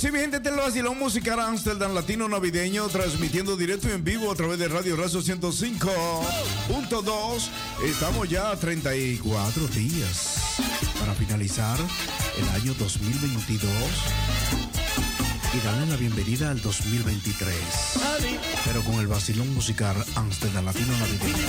sí, mi gente, te lo vacilón musical Amsterdam Latino Navideño, transmitiendo directo y en vivo a través de Radio Razo 105.2. Estamos ya a 34 días para finalizar el año 2022 y darle la bienvenida al 2023. Pero con el vacilón musical Amsterdam Latino Navideño.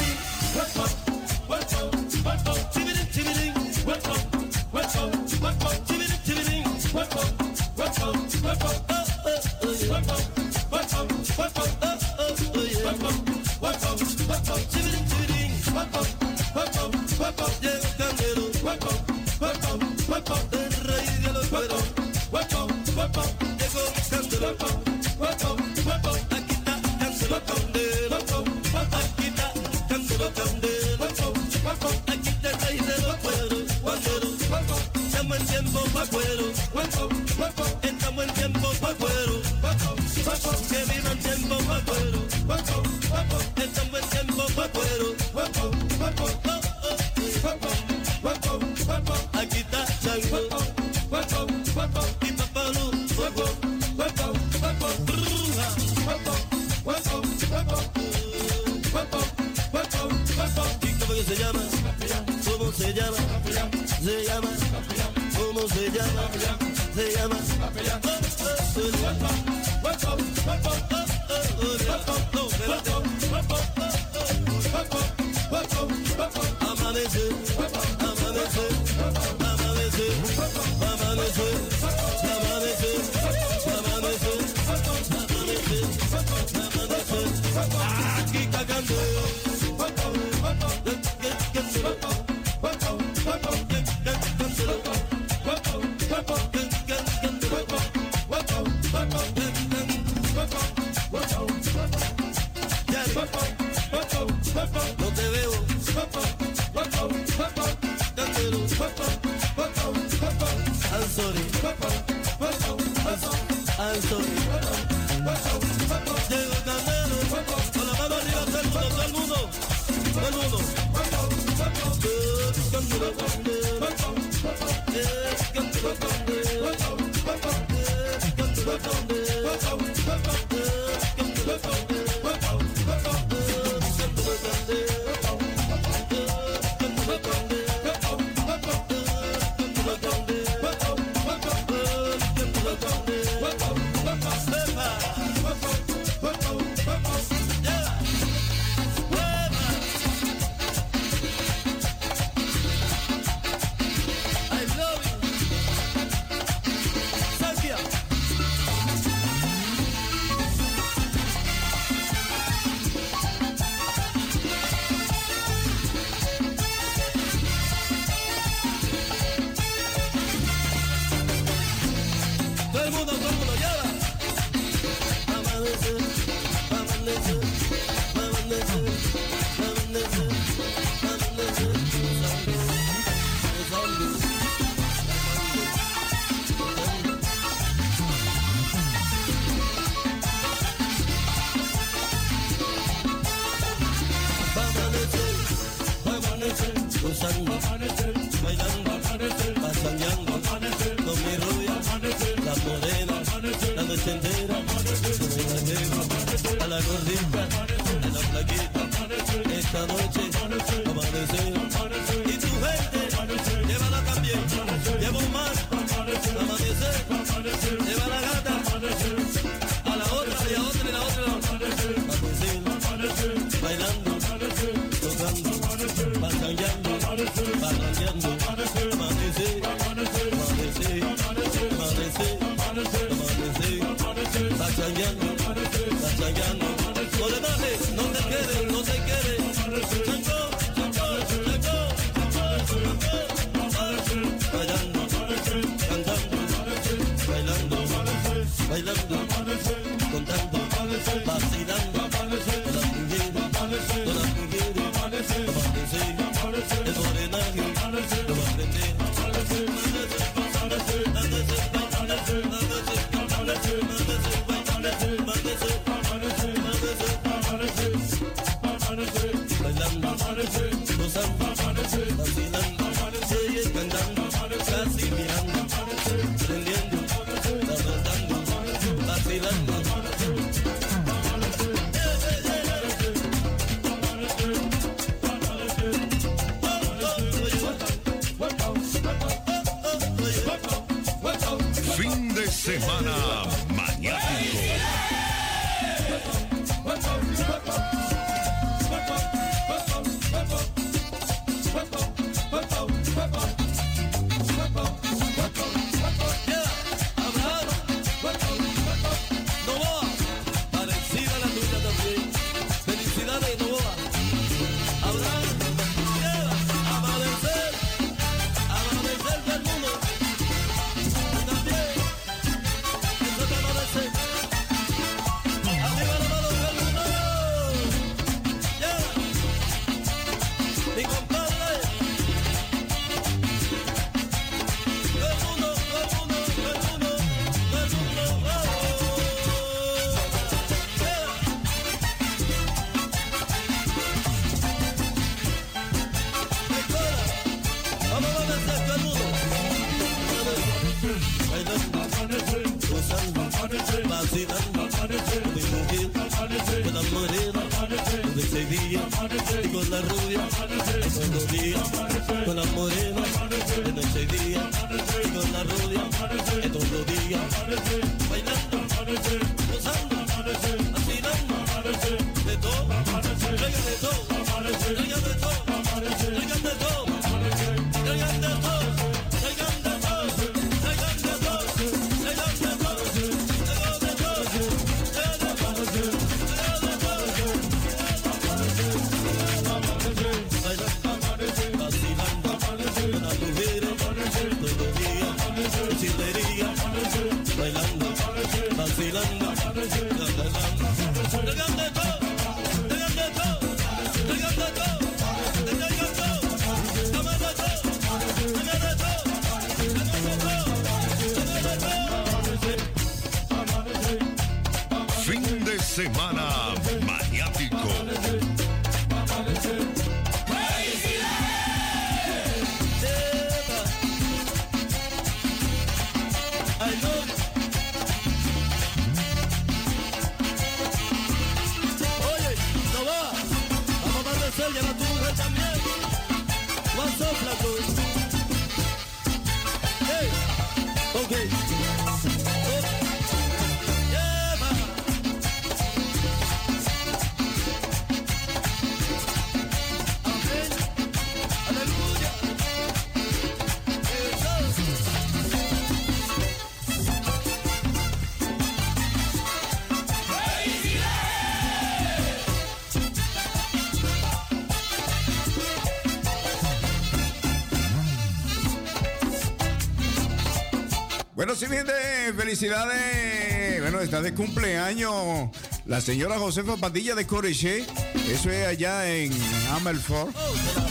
Sí, felicidades. Bueno, está de cumpleaños la señora Josefa Padilla de Coreche. Eso es allá en Amelfort.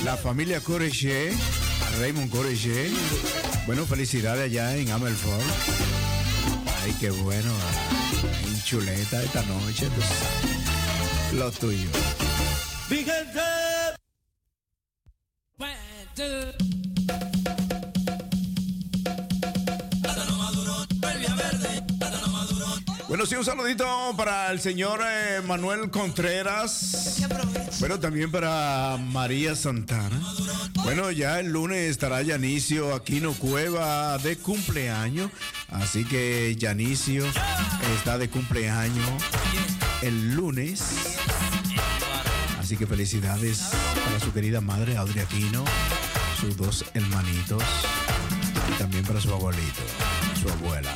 La familia Coreche. Raymond Coreche. Bueno, felicidades allá en Amelfort. Ay, qué bueno. En chuleta esta noche. Pues, lo tuyo. Señor eh, Manuel Contreras. Bueno, también para María Santana. Bueno, ya el lunes estará Yanicio Aquino Cueva de cumpleaños. Así que Yanicio está de cumpleaños el lunes. Así que felicidades para su querida madre Audrey Aquino, sus dos hermanitos y también para su abuelito, su abuela.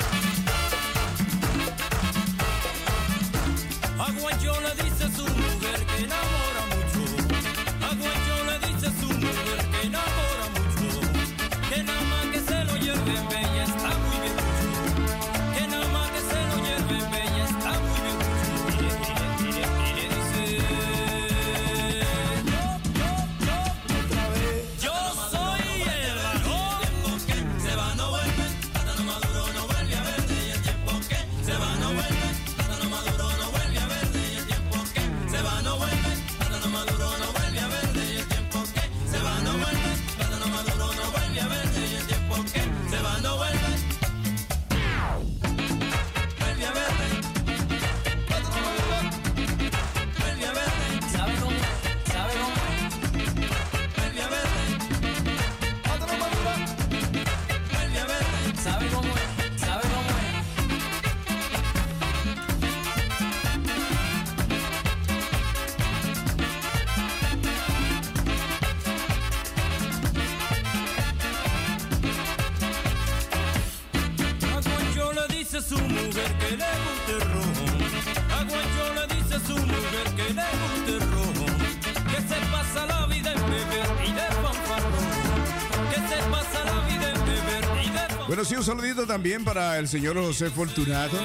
También para el señor José Fortunato.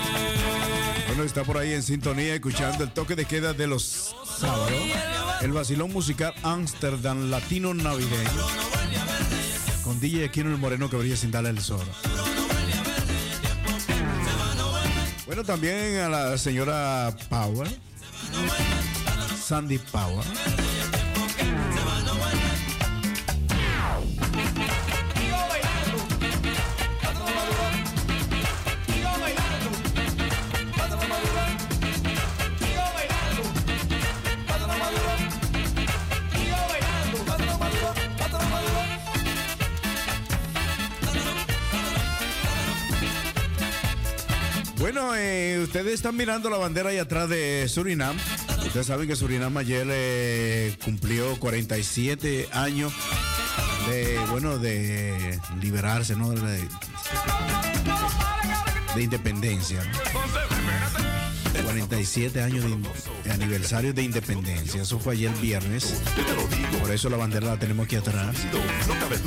Bueno, está por ahí en sintonía escuchando el toque de queda de los sábados. El vacilón musical Amsterdam Latino Navideño. Con DJ Aquino el Moreno que brilla sin darle el sol. Bueno, también a la señora Power. Sandy Power. Están mirando la bandera ahí atrás de Surinam. Ustedes saben que Surinam ayer eh, cumplió 47 años de, bueno, de liberarse, ¿no? De, de independencia. ¿no? 47 años de, in- aniversario de independencia. Eso fue ayer viernes. Por eso la bandera la tenemos aquí atrás.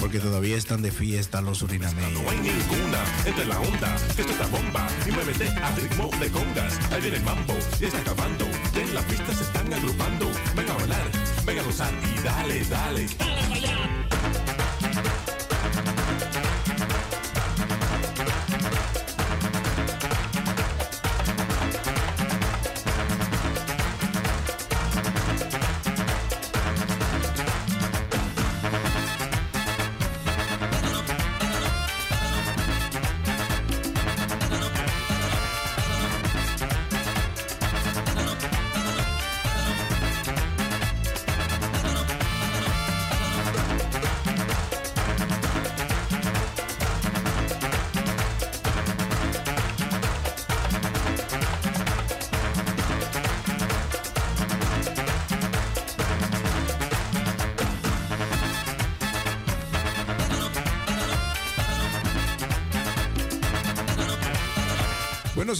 Porque todavía están de fiesta los surinameños. No hay ninguna entre la onda, que esto está bomba. Y muévete a ritmo de congas. Ahí viene el mambo, y está acabando. En la pista se están agrupando. Ven a bailar, ven a gozar y dale, dale. Bueno,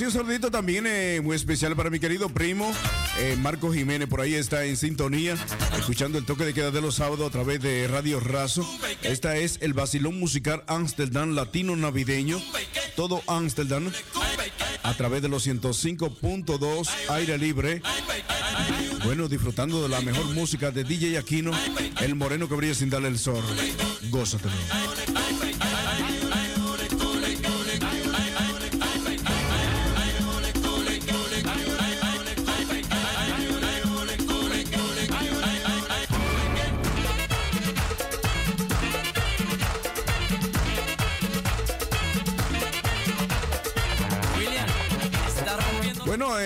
un saludito también eh, muy especial para mi querido primo eh, Marco Jiménez. Por ahí está en sintonía, escuchando el toque de queda de los sábados a través de Radio Razo. Esta es el vacilón musical Amsterdam Latino Navideño. Todo Amsterdam a través de los 105.2 aire libre. Bueno, disfrutando de la mejor música de DJ Aquino, el moreno que brilla sin darle el sol. Gózatelo.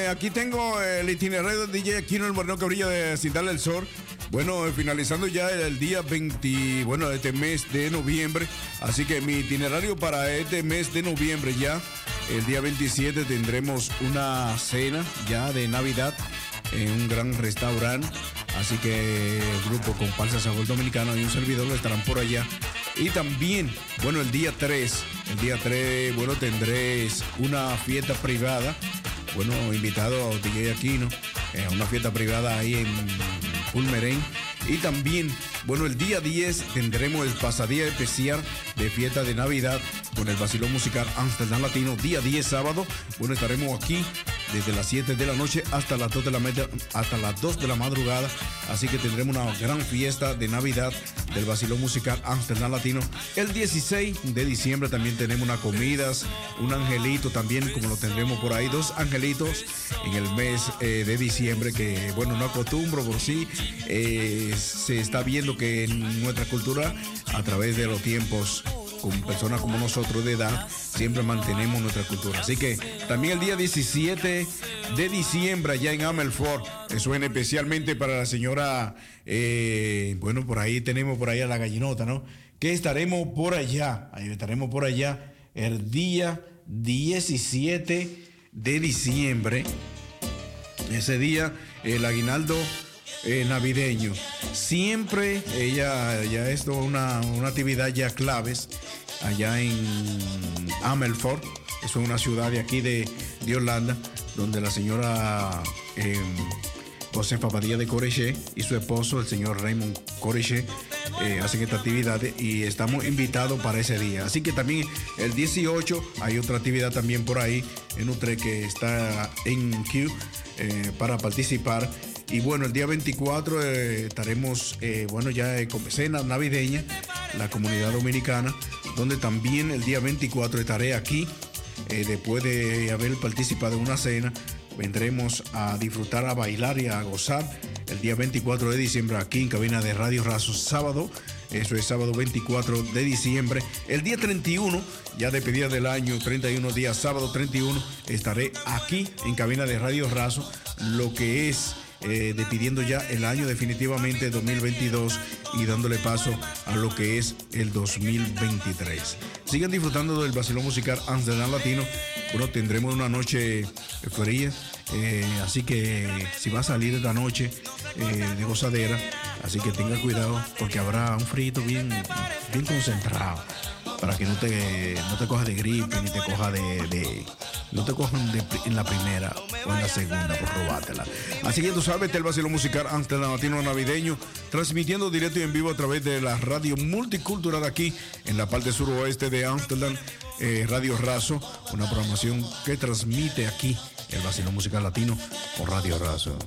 Aquí tengo el itinerario del DJ Aquino, el moreno que de sin darle el sol. Bueno, eh, finalizando ya el día 20, bueno, este mes de noviembre. Así que mi itinerario para este mes de noviembre ya, el día 27 tendremos una cena ya de Navidad en un gran restaurante. Así que el grupo Comparsa Sabor Dominicano y un servidor estarán por allá. Y también, bueno, el día 3, el día 3, bueno, tendré una fiesta privada bueno, invitado a DJ Aquino, eh, a una fiesta privada ahí en Pulmerén. Y también, bueno, el día 10 tendremos el pasadía especial de fiesta de Navidad con el vacilón musical Amsterdam Latino, día 10 sábado. Bueno, estaremos aquí desde las 7 de la noche hasta las 2 de la, media- hasta las 2 de la madrugada. Así que tendremos una gran fiesta de Navidad del vacilón musical Amsterdam Latino. El 16 de diciembre también tenemos unas comidas, un angelito también, como lo tendremos por ahí, dos angelitos en el mes eh, de diciembre, que bueno, no acostumbro por sí. eh, se está viendo que en nuestra cultura, a través de los tiempos, con personas como nosotros de edad, siempre mantenemos nuestra cultura. Así que también el día 17 de diciembre, allá en Amelford, suena especialmente para la señora, eh, bueno, por ahí tenemos por ahí a la gallinota, ¿no? Que estaremos por allá, estaremos por allá el día 17 de diciembre. Ese día, el aguinaldo eh, navideño. Siempre ella, ya es una, una actividad ya claves allá en Amelford. Eso es una ciudad de aquí de, de Holanda, donde la señora eh, Josefa Padilla de Coreche y su esposo, el señor Raymond Coreche, eh, hacen esta actividad y estamos invitados para ese día. Así que también el 18 hay otra actividad también por ahí en Utrecht que está en Q eh, para participar. Y bueno, el día 24 eh, estaremos, eh, bueno, ya eh, con cena navideña, la comunidad dominicana, donde también el día 24 estaré aquí, después de haber participado en una cena, vendremos a disfrutar, a bailar y a gozar el día 24 de diciembre aquí en cabina de Radio Razo, sábado. Eso es sábado 24 de diciembre. El día 31, ya de pedida del año, 31 días, sábado 31, estaré aquí en cabina de Radio Razo, lo que es eh, despidiendo ya el año definitivamente 2022 y dándole paso a lo que es el 2023. Sigan disfrutando del vacilón musical Amsterdam Latino bueno, tendremos una noche fría, eh, así que si va a salir esta noche eh, de gozadera, así que tenga cuidado porque habrá un frito bien, bien concentrado para que no te, no te coja de gripe ni te coja de, no te cojan en la primera o en la segunda por robártela. Así que tú sabes, es el vacilo musical ante la latino navideño, transmitiendo directo y en vivo a través de la radio multicultural aquí en la parte suroeste de Amsterdam, eh, Radio Razo, una programación que transmite aquí el vacilo musical latino por Radio Razo.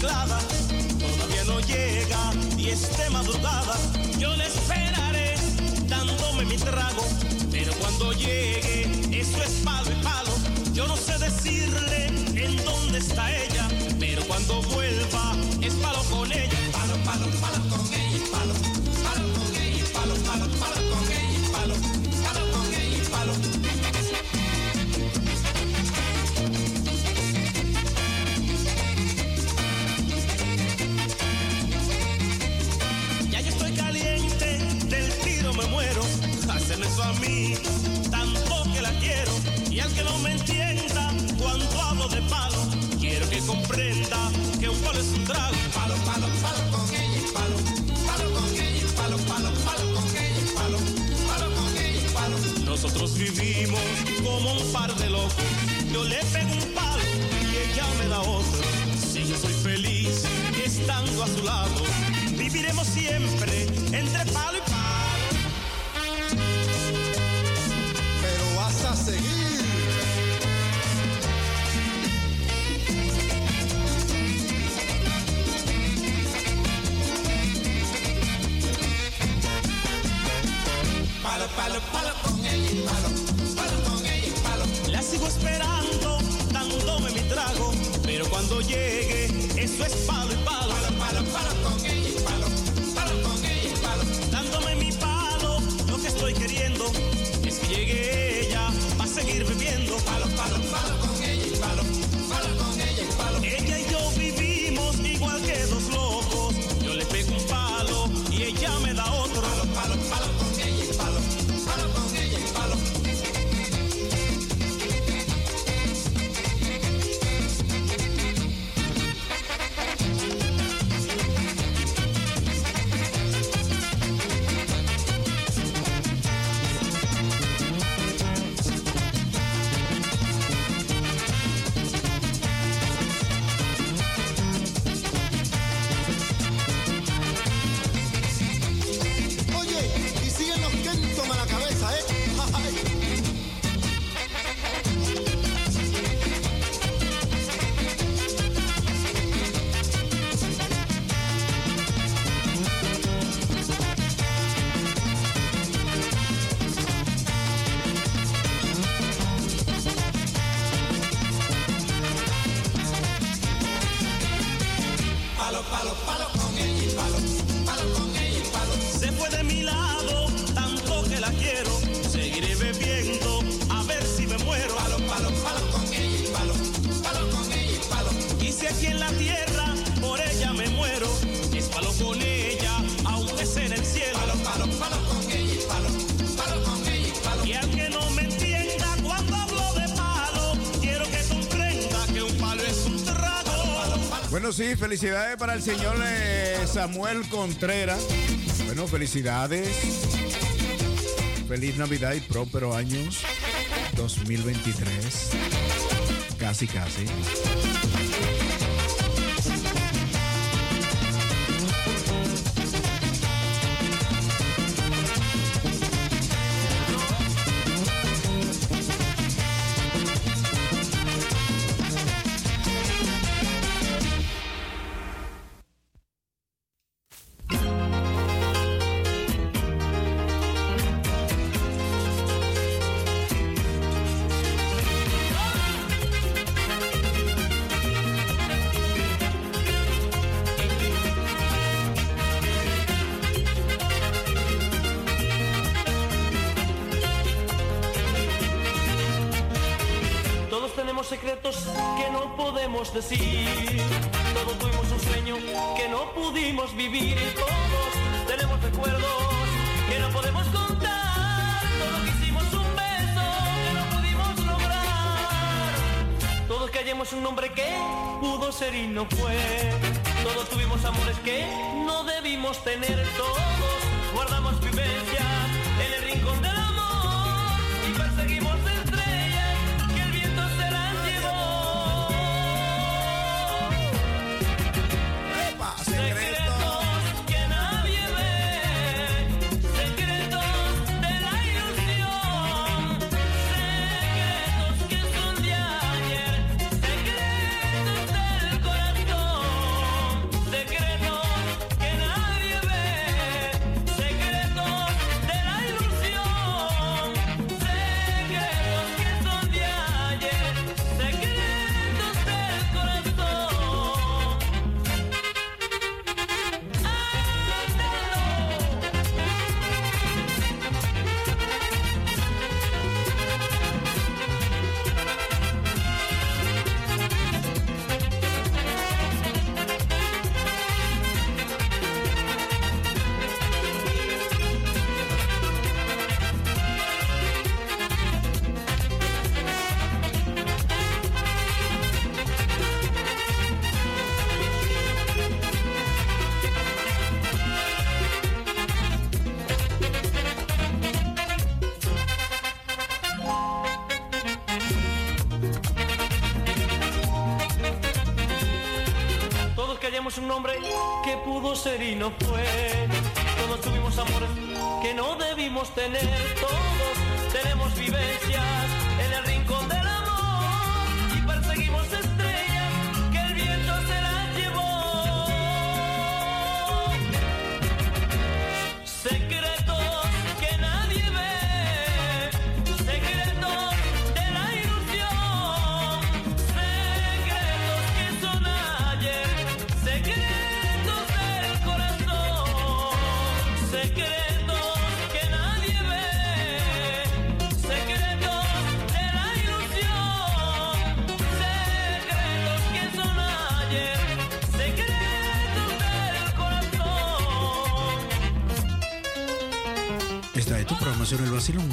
Todavía no llega y es de madrugada. Yo le esperaré dándome mi trago, pero cuando llegue, eso es palo y palo. Yo no sé decirle en dónde está ella, pero cuando vuelva, es palo con ella. Palo, palo, palo con ella, vivimos como un par de locos. Yo le pego un palo y ella me da otro. Si yo soy feliz estando a su lado, viviremos siempre entre palo y palo. pero vas a seguir. Palo, palo, palo con palo, palo palo. La sigo esperando, dándome mi trago, pero cuando llegue, eso es palo y palo. Palo, palo, palo con palo, palo palo. Dándome mi palo, lo que estoy queriendo es que llegue Sí, felicidades para el señor eh, Samuel Contreras. Bueno, felicidades. Feliz Navidad y próspero años 2023. Casi, casi. podemos decir. Todos tuvimos un sueño que no pudimos vivir y todos tenemos recuerdos que no podemos contar. Todos quisimos un beso que no pudimos lograr. Todos callemos un nombre que pudo ser y no fue. Todos tuvimos amores que no debimos tener todos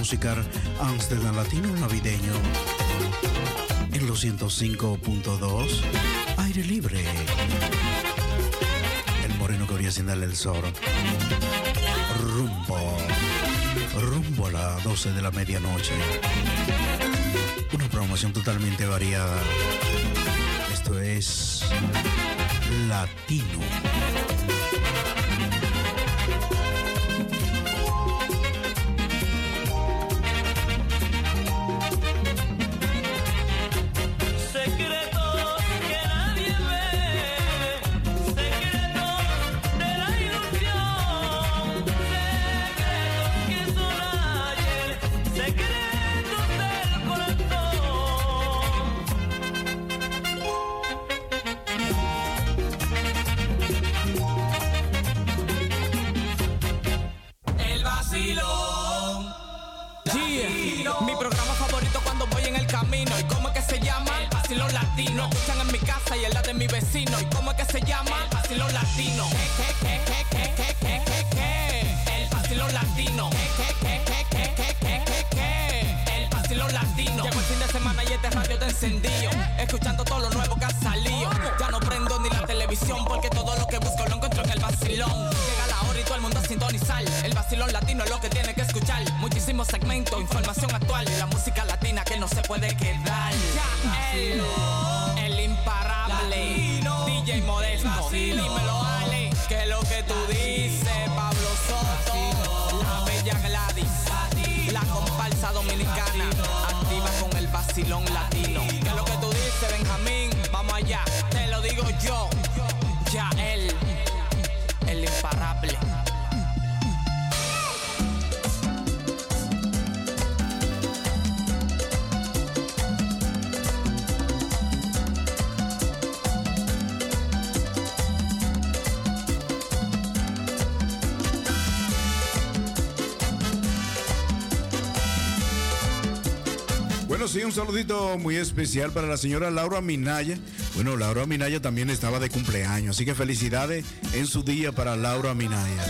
musical Amsterdam Latino Navideño. En los 105.2, aire libre. El moreno que voy sin darle el sol. Rumbo. Rumbo a las 12 de la medianoche. Una programación totalmente variada. Esto es Latino. un saludito muy especial para la señora Laura Minaya. Bueno, Laura Minaya también estaba de cumpleaños, así que felicidades en su día para Laura Minaya.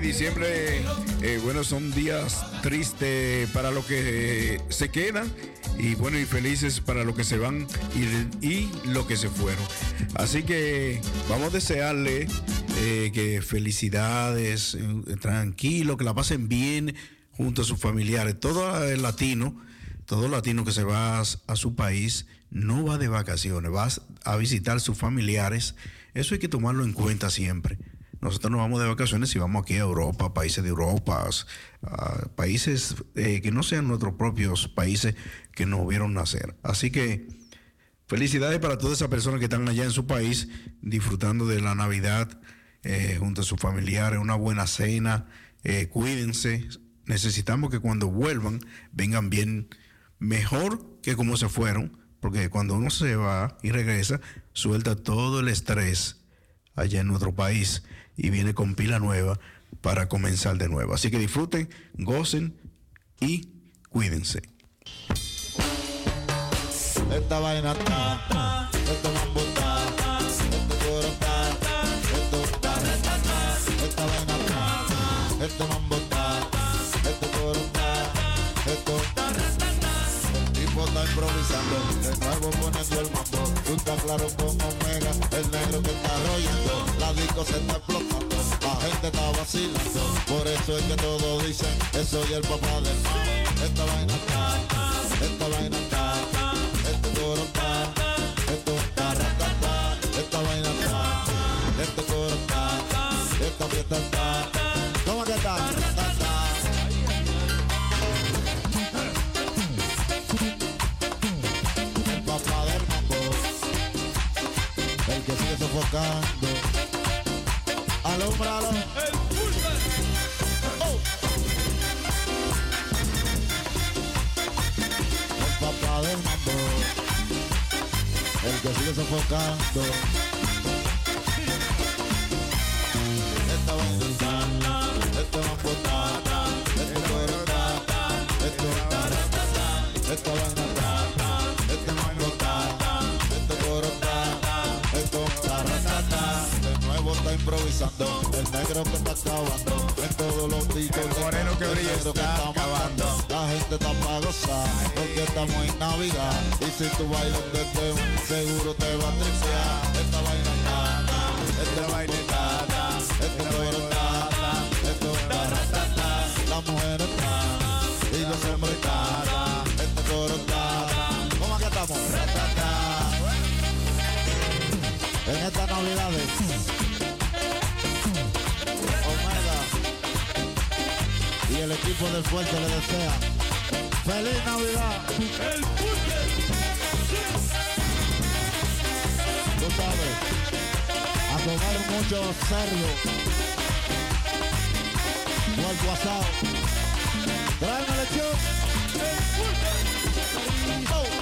diciembre, eh, bueno, son días tristes para los que eh, se quedan y bueno, y felices para los que se van y, y los que se fueron. Así que vamos a desearle eh, que felicidades, tranquilo, que la pasen bien junto a sus familiares. Todo el latino, todo latino que se va a su país, no va de vacaciones, va a visitar sus familiares. Eso hay que tomarlo en cuenta siempre. Nosotros no vamos de vacaciones si vamos aquí a Europa, países de Europa, países eh, que no sean nuestros propios países que nos vieron nacer. Así que felicidades para todas esas personas que están allá en su país disfrutando de la Navidad eh, junto a sus familiares, una buena cena. eh, cuídense. Necesitamos que cuando vuelvan vengan bien, mejor que como se fueron, porque cuando uno se va y regresa, suelta todo el estrés allá en nuestro país y viene con pila nueva para comenzar de nuevo. Así que disfruten, gocen y cuídense. Esta este de nuevo poniendo el mambo. Tú estás claro con Omega, el negro que está rollando, la disco se está explotando, la gente está vacilando. Por eso es que todos dicen, que soy el papá del mambo. Esta vaina está, esta vaina está. Este coro está, esto está, esta vaina está, este coro está, esta fiesta está, ¿cómo que está? Sofocando, alumbralo. Oh. El papá del mambo, el que sigue sofocando. Esta vaina está, este mambo está, improvisando, el negro que está acabando, en todos los discos. El moreno que brilla negro está acabando. La gente está para gozar, porque estamos en Navidad. Y si tú bailas de tema, seguro te va a tripear. Esta vaina está, esta vaina está, este coro está, esto está, ratata. La mujer está, y los hombres están, este coro está. ¿Cómo es que estamos? En estas navidades, el equipo del fuerte le desea feliz Navidad. Tú sabes, a comer mucho cerdo, muerto asado. Tráeme lechón. Oh. Oh.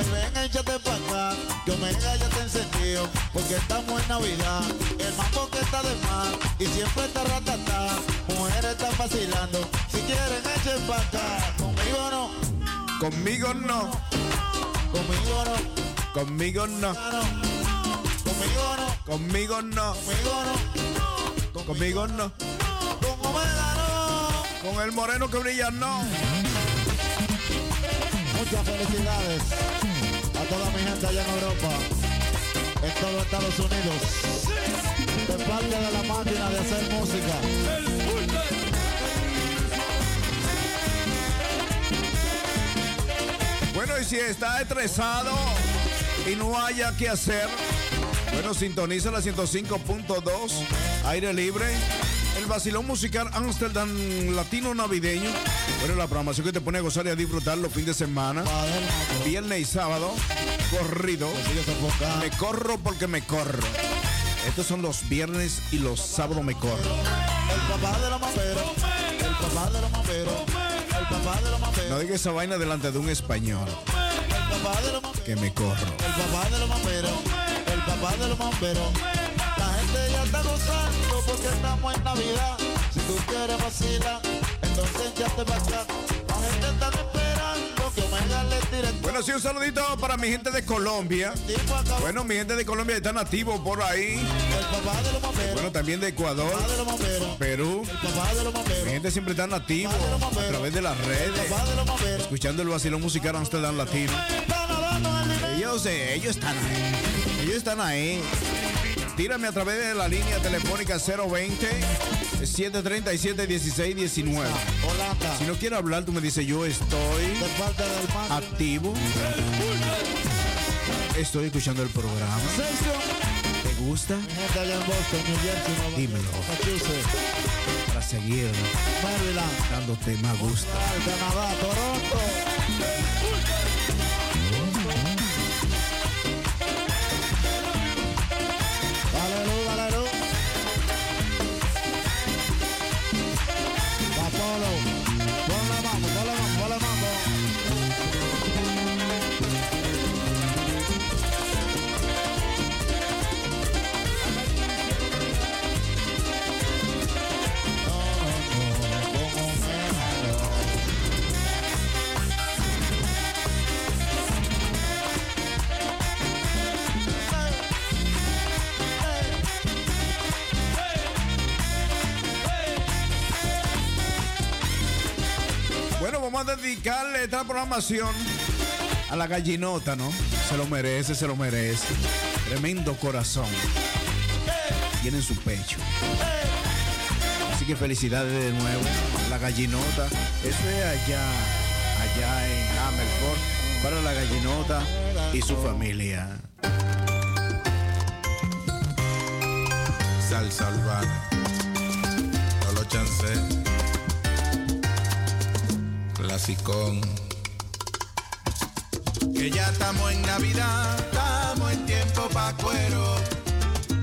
Ay ven, échate pa' acá. Que Omega ya te encendido, porque estamos en Navidad. El mambo que está de más, y siempre está ratata. Mujeres están vacilando, si quieren echen pa' acá. Conmigo no, Conmigo no. conmigo no, Conmigo no. ah. Conmigo no, Conmigo no. conmigo no. Conmigo no. Con Omega no. Con el moreno que brilla no. Muchas felicidades toda mi gente allá en Europa, en todo Estados Unidos, de parte de la máquina de hacer música. Bueno, y si está estresado y no haya que hacer, bueno, sintoniza la 105.2, aire libre, el vacilón musical Amsterdam Latino Navideño. Bueno, la programación que te pone a gozar y a disfrutar los fines de semana, viernes y sábado, corrido. sofocando. Me corro porque me corro. Estos son los viernes y los sábados me corro. El papá de los mamberos, el papá de los mamberos, el papá de los mamberos, No diga esa vaina delante de un español el papá de los mamberos, que me corro. el papá de los mamberos, el papá de los mamberos. La gente ya está gozando porque estamos en Navidad. Bueno, sí, un saludito para mi gente de Colombia. Bueno, mi gente de Colombia está nativo por ahí. Bueno, también de Ecuador, Perú. Mi gente siempre está nativo a través de las redes, escuchando el vacilón musical Amsterdam Latino. Ellos, ellos están ahí. Ellos están ahí. Tírame a través de la línea telefónica 020 737 1619. Si no quiero hablar, tú me dices, yo estoy activo. Estoy escuchando el programa. ¿Te gusta? Dímelo. Para seguir dándote más gusto. dedicarle esta programación a la gallinota, ¿no? Se lo merece, se lo merece. Tremendo corazón. Tiene en su pecho. Así que felicidades de nuevo. La gallinota. Eso es allá, allá en Hammerford. Para la gallinota y su familia. Salsa urbana. No lo chancé. Que ya estamos en Navidad, estamos en tiempo pa' cuero.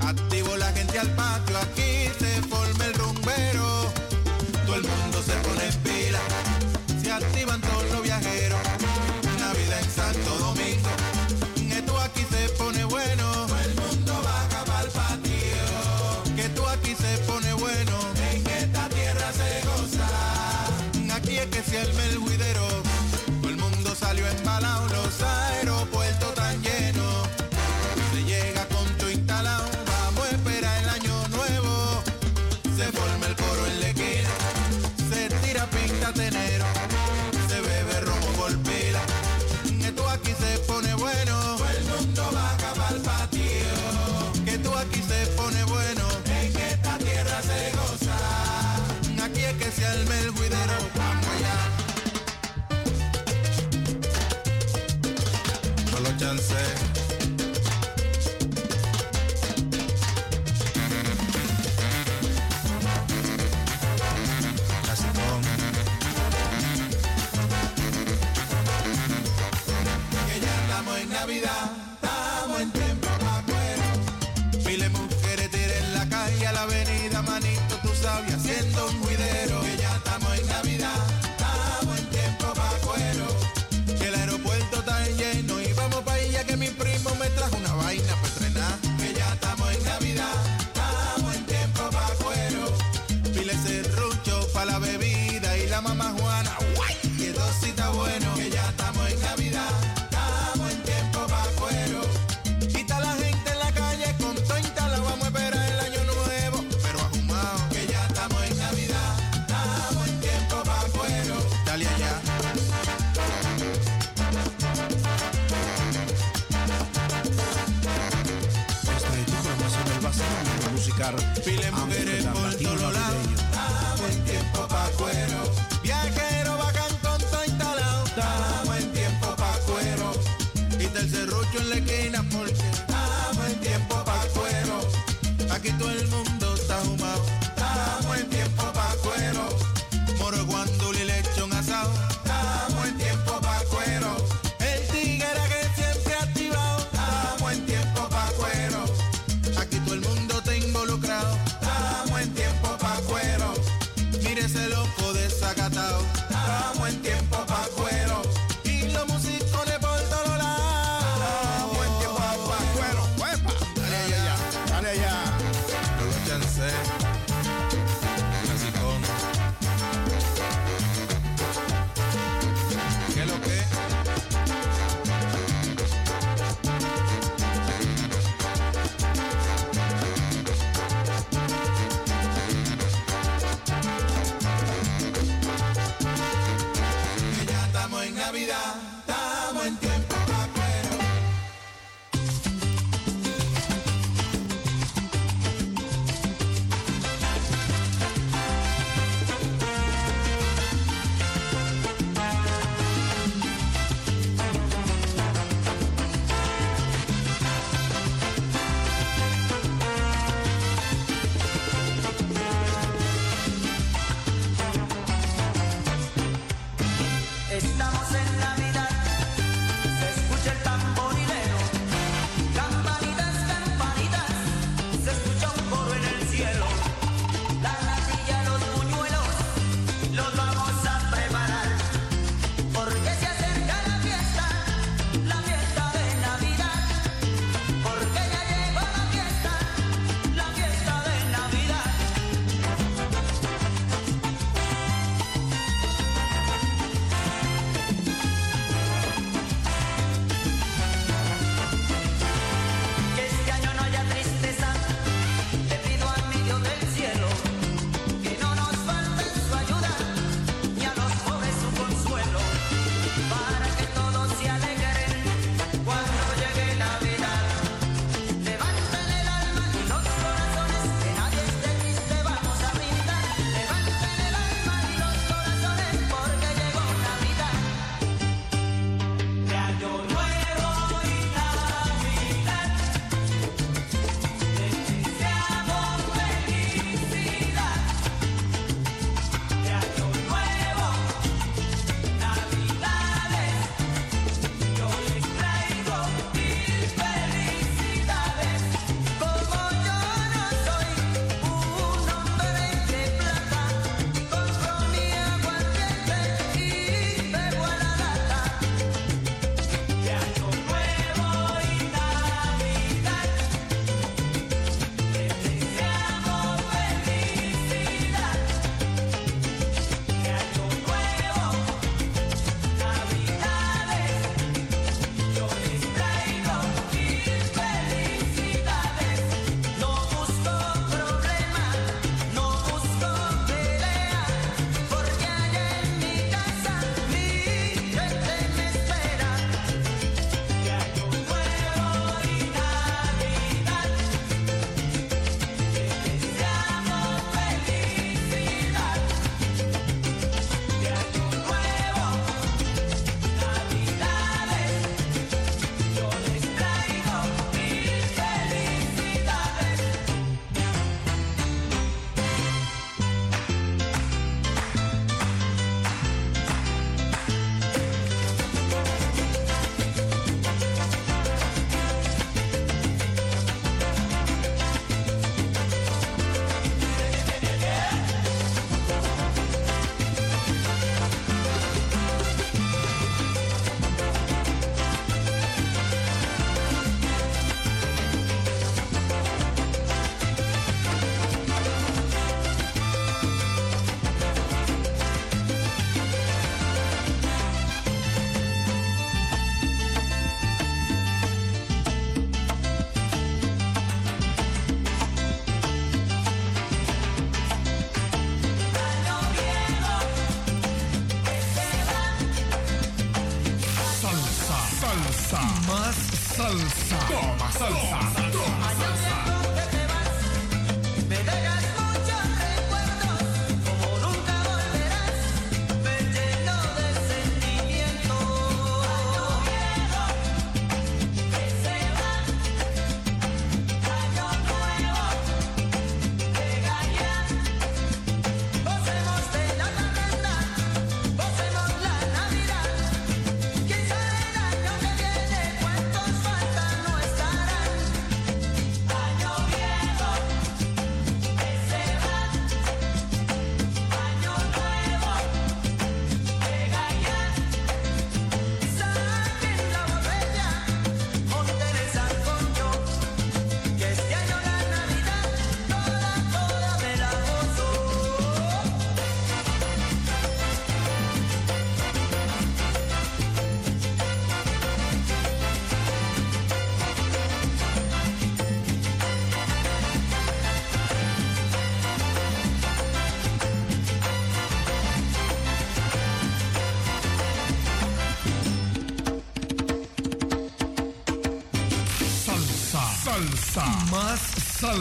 Activo la gente al patio, aquí se forma el rumbero. Todo el mundo se pone en pila, se activan todos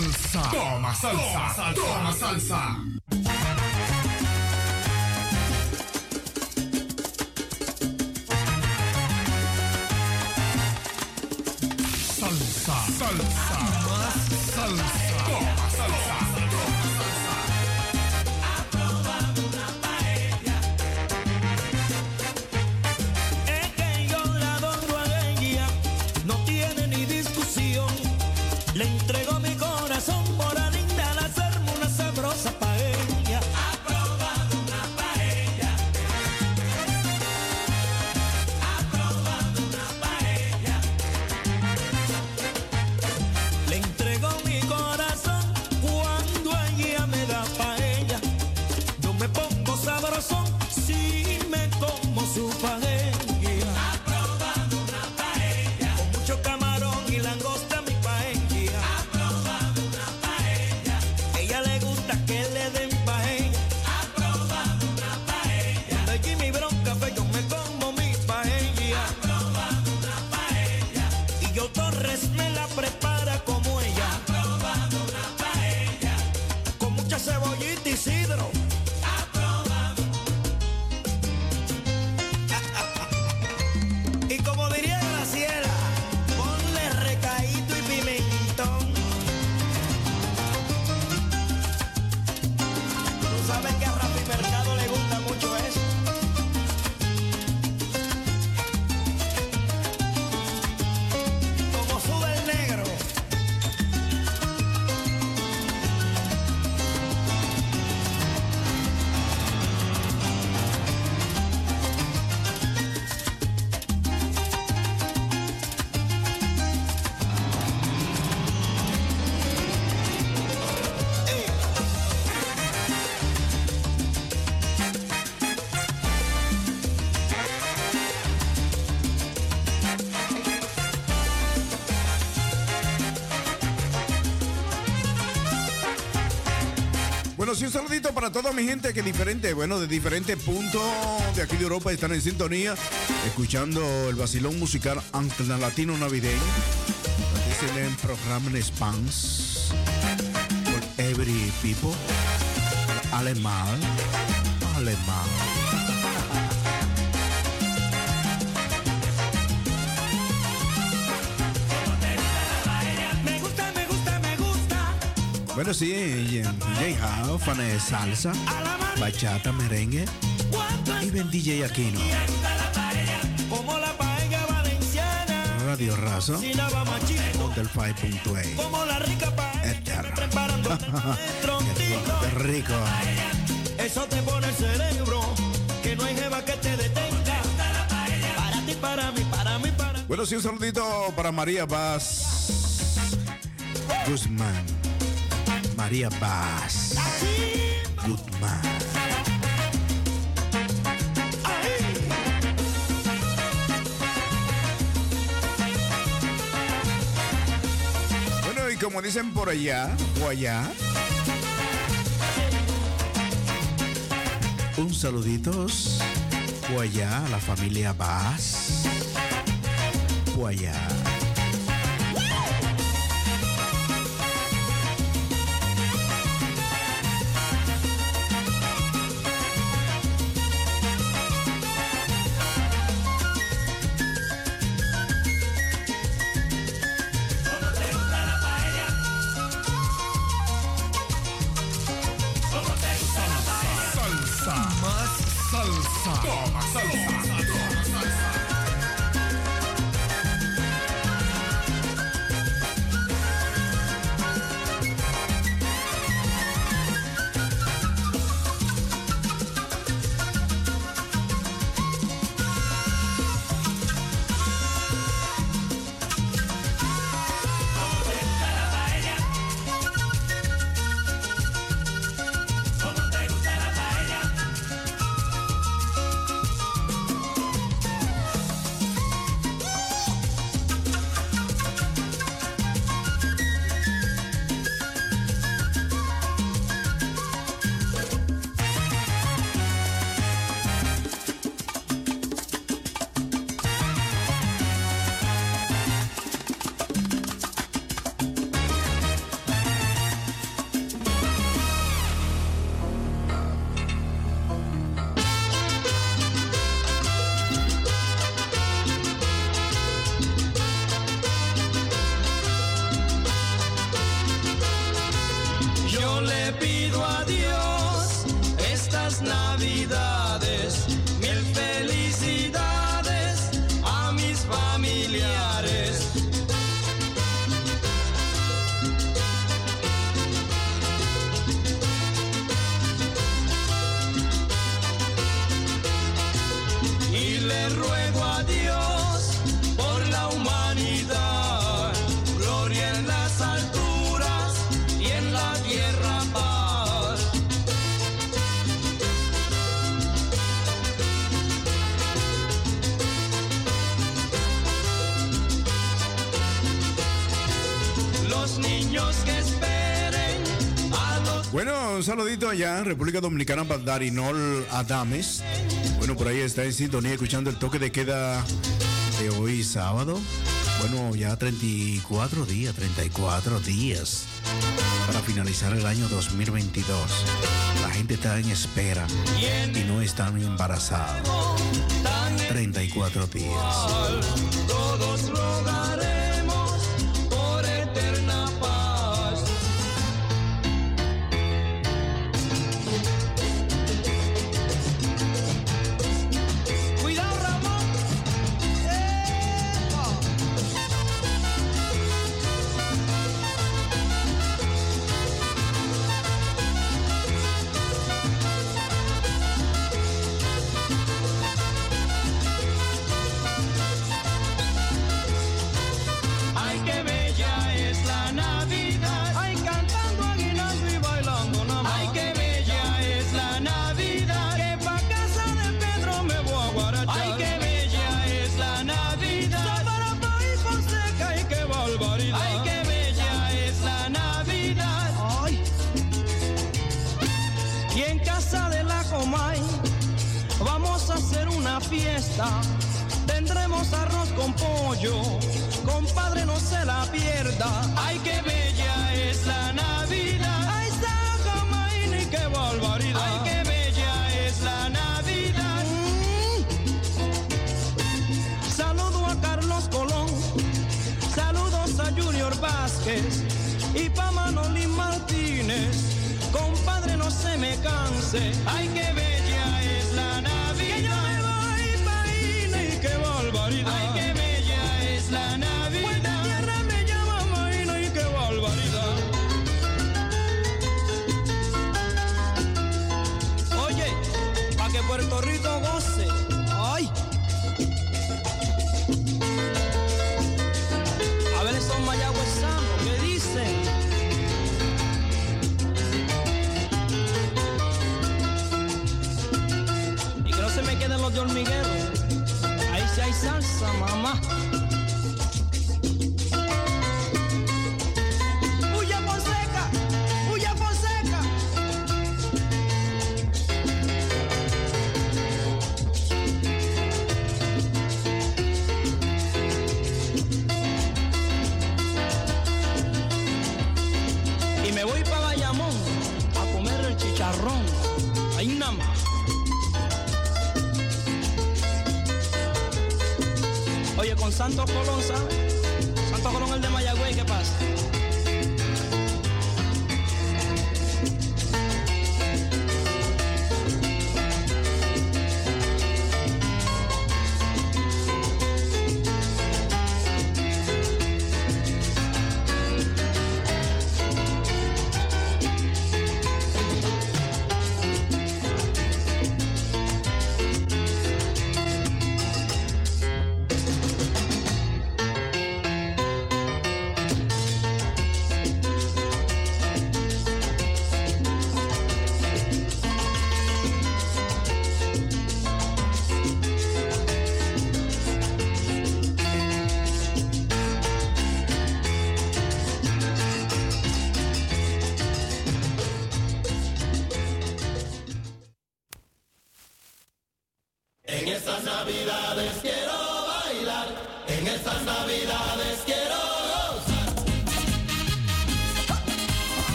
salsa. Toma salsa, toma salsa. Salsa, Bueno, sí, un saludito para toda mi gente que diferente, bueno, de diferentes puntos de aquí de Europa están en sintonía, escuchando el vacilón musical Latino Navideño. Dicen en programa en Spans por Every People. Alemán. Alemán. Bueno, sí, DJ House, fan de salsa, bachata, merengue y Ben DJ Aquino. Radio Razo, del 5.8. Como la rica paella. Qué rico. Eso te pone el cerebro. Que no hay jeva que te detenga. Para ti, para mí, para mí, para Bueno, sí, un saludito para María Vaz Guzmán. María Paz. Gutman. Bueno, y como dicen por allá o un saluditos. Guayá, la familia Bass. Guayá. allá República Dominicana, Darinol Adames. Bueno, por ahí está en sintonía escuchando el toque de queda de hoy sábado. Bueno, ya 34 días, 34 días para finalizar el año 2022. La gente está en espera y no están embarazados. 34 días.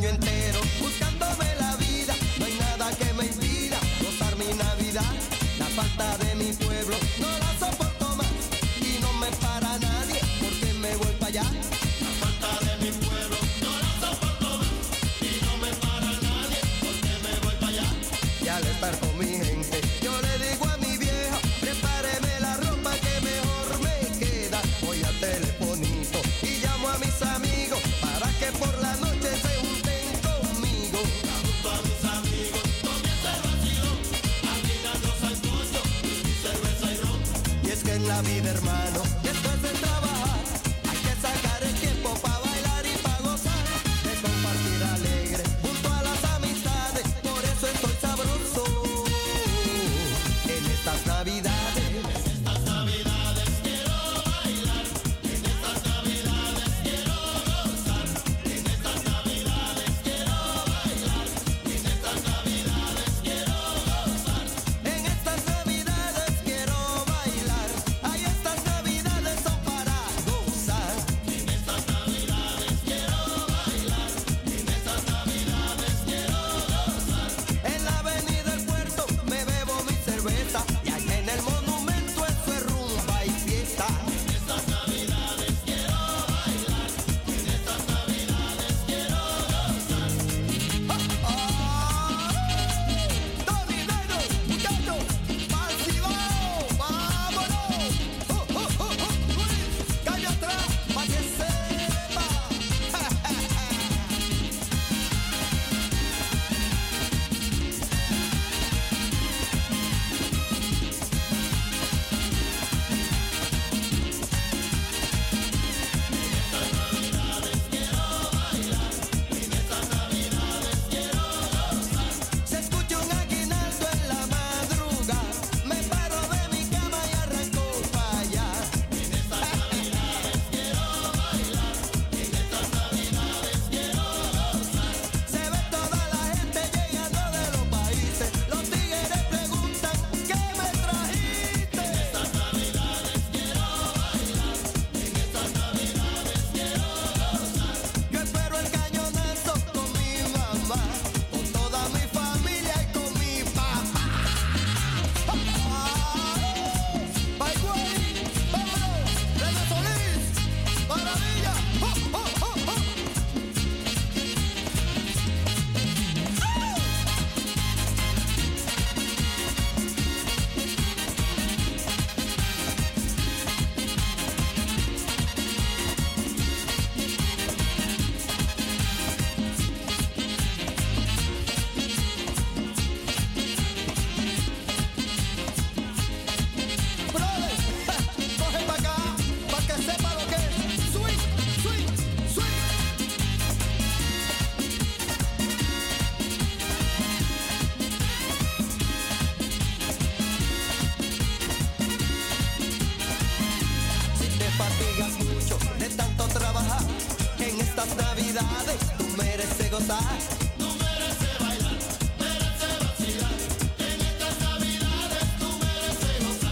愿 En estas navidades tú mereces gozar,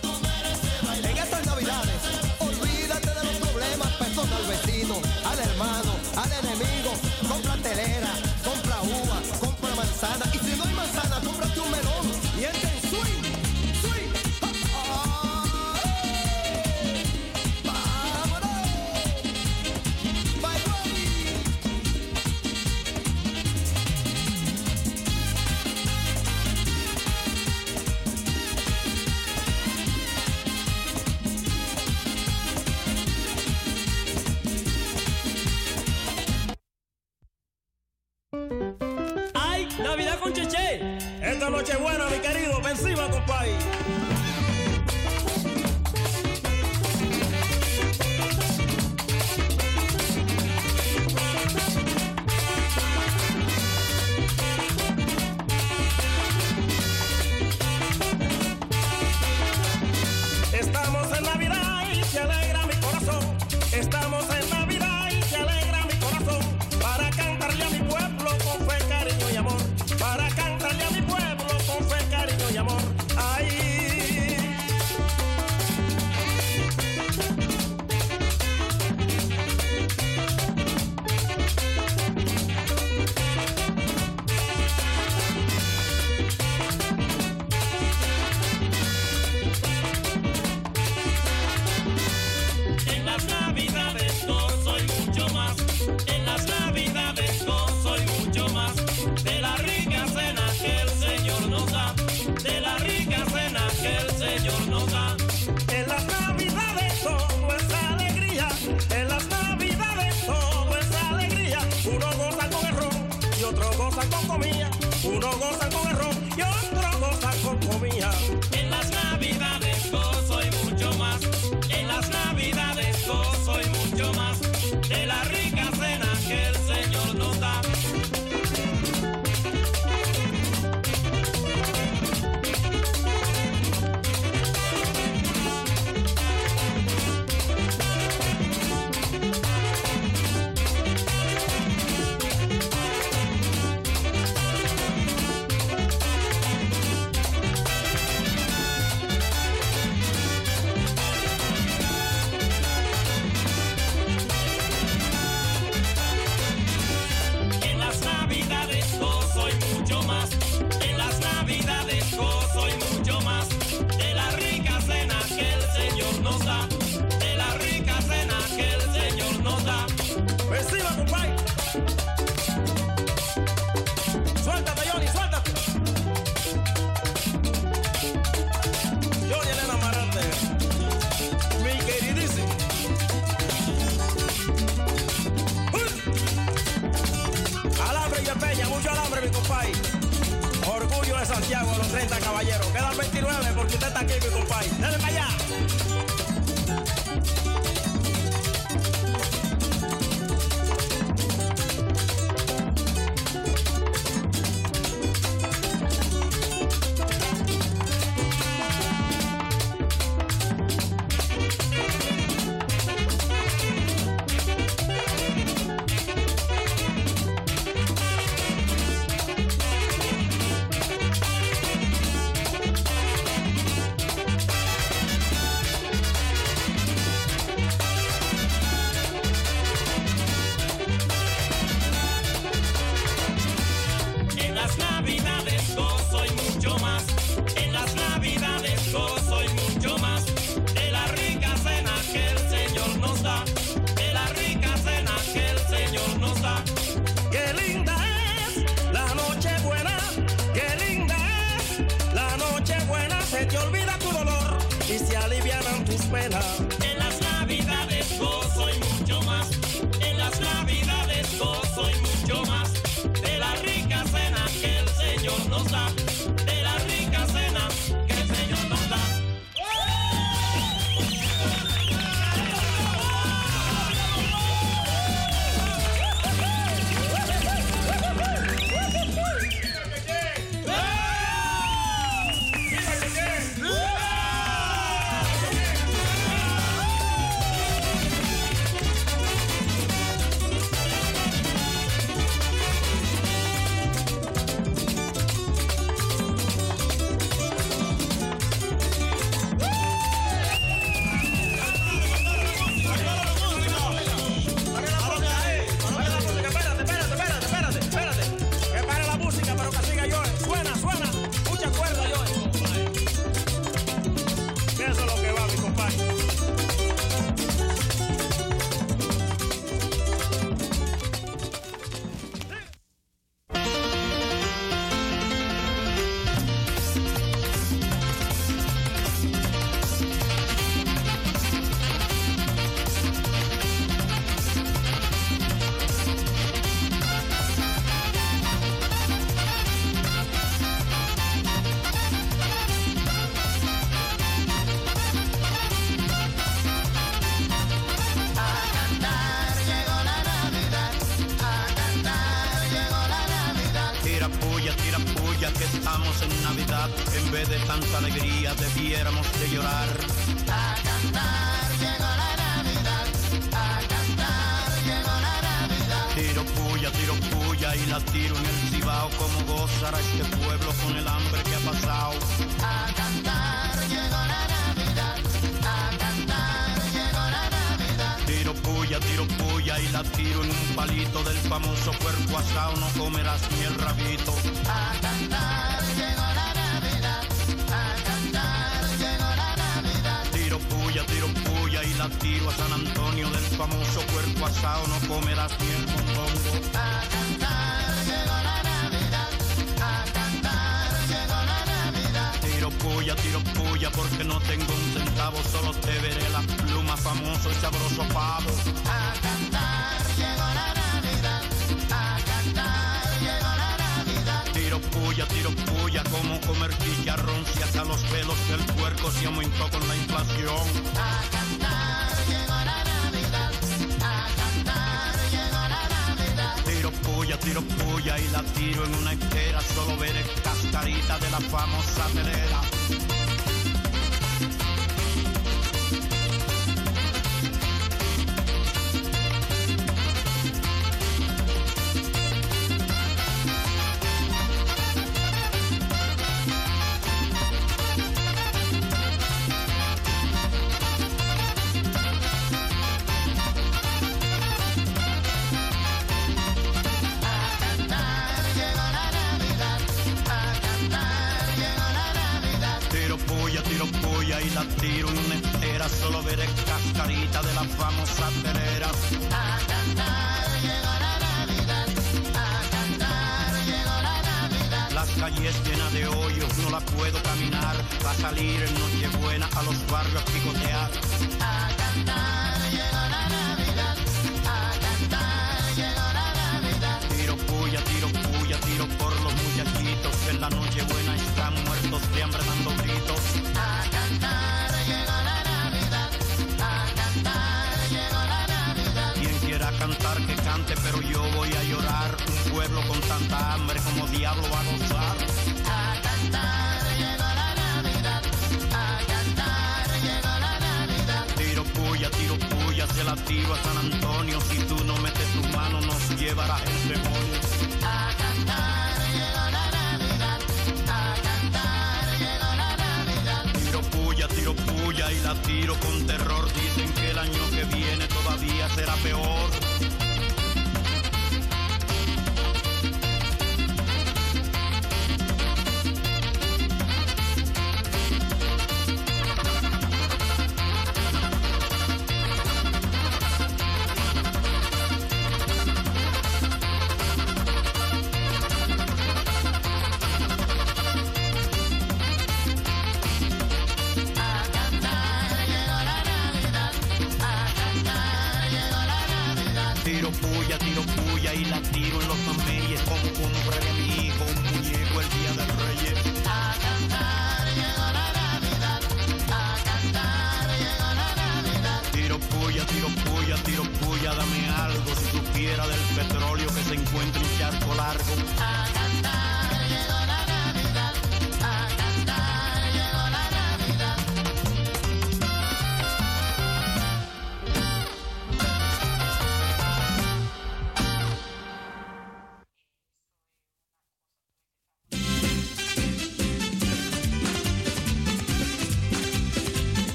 tú mereces bailar. En estas navidades, olvídate de los problemas, perdona al vecino, al hermano, al enemigo. Compra telera, compra uva, compra manzana. Y si no hay manzana, compra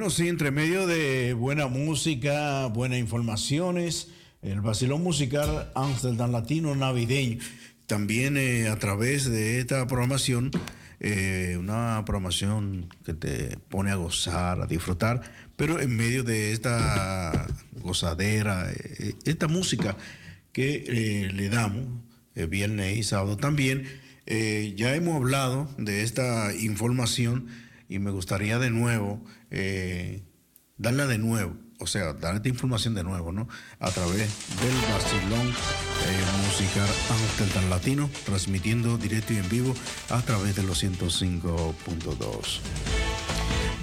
Bueno, sí, entre medio de buena música, buenas informaciones, el vacilón musical Amsterdam Latino Navideño. También eh, a través de esta programación, eh, una programación que te pone a gozar, a disfrutar, pero en medio de esta gozadera, eh, esta música que eh, le damos eh, viernes y sábado también. eh, ya hemos hablado de esta información y me gustaría de nuevo eh, darla de nuevo, o sea, dar esta información de nuevo, ¿no? A través del Barcelón eh, Musical Amsterdam Latino, transmitiendo directo y en vivo a través de los 105.2.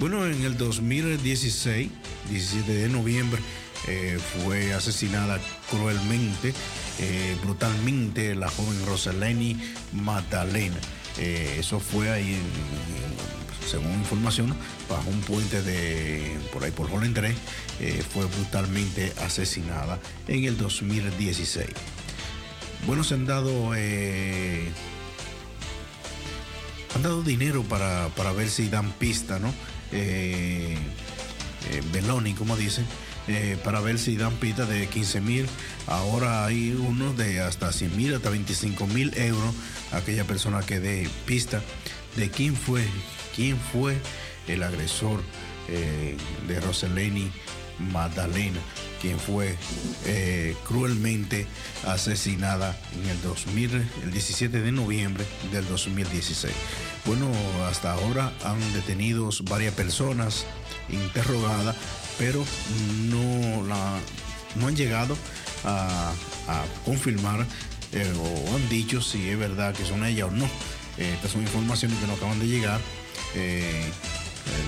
Bueno, en el 2016, 17 de noviembre, eh, fue asesinada cruelmente, eh, brutalmente, la joven Roseleni Magdalena. Eh, eso fue ahí, en- según información, bajo un puente de por ahí por Holland 3, eh, fue brutalmente asesinada en el 2016. Bueno, se han dado eh, han dado dinero para, para ver si dan pista, ¿no? Eh, eh, Beloni, como dicen, eh, para ver si dan pista de 15 mil. Ahora hay unos de hasta 100 mil, hasta 25 mil euros. Aquella persona que dé pista de quién fue, quién fue el agresor eh, de Roseleni Magdalena, quien fue eh, cruelmente asesinada en el 2000, el 17 de noviembre del 2016. Bueno, hasta ahora han detenido varias personas interrogadas, pero no, la- no han llegado a, confirmar eh, o han dicho si es verdad que son ellas o no. Eh, estas son informaciones que nos acaban de llegar. Eh,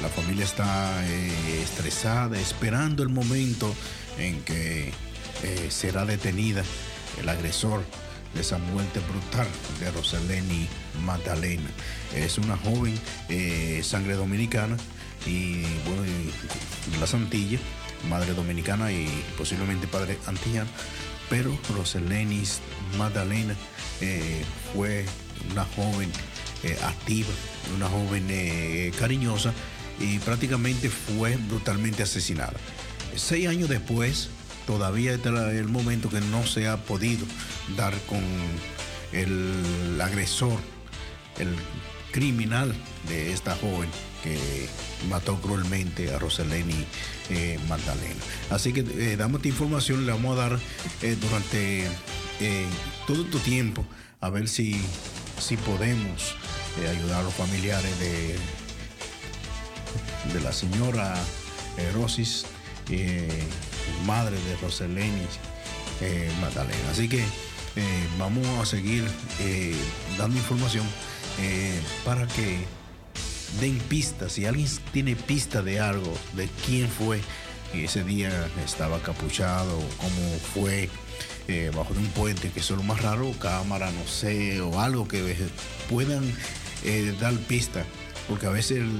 la familia está eh, estresada, esperando el momento en que eh, será detenida el agresor de esa muerte brutal de Roseleni Magdalena. Es una joven sangre dominicana y bueno, de la Santilla, madre dominicana y posiblemente padre antillano, pero Roseleni Magdalena fue una joven eh, activa, una joven eh, cariñosa y prácticamente fue brutalmente asesinada. Seis años después, todavía está el momento que no se ha podido dar con el agresor, el criminal de esta joven que mató cruelmente a Roseleni eh, Magdalena. Así que eh, damos esta información, le vamos a dar eh, durante eh, todo este tiempo a ver si, si podemos eh, ayudar a los familiares de, de la señora Rosis, eh, madre de Roseleni eh, Magdalena. Así que eh, vamos a seguir dando información para que den pistas. Si alguien tiene pista de algo, de quién fue ese día estaba capuchado, cómo fue bajo de un puente, que eso es lo más raro, cámara, no sé, o algo que puedan eh, dar pista. Porque a veces el,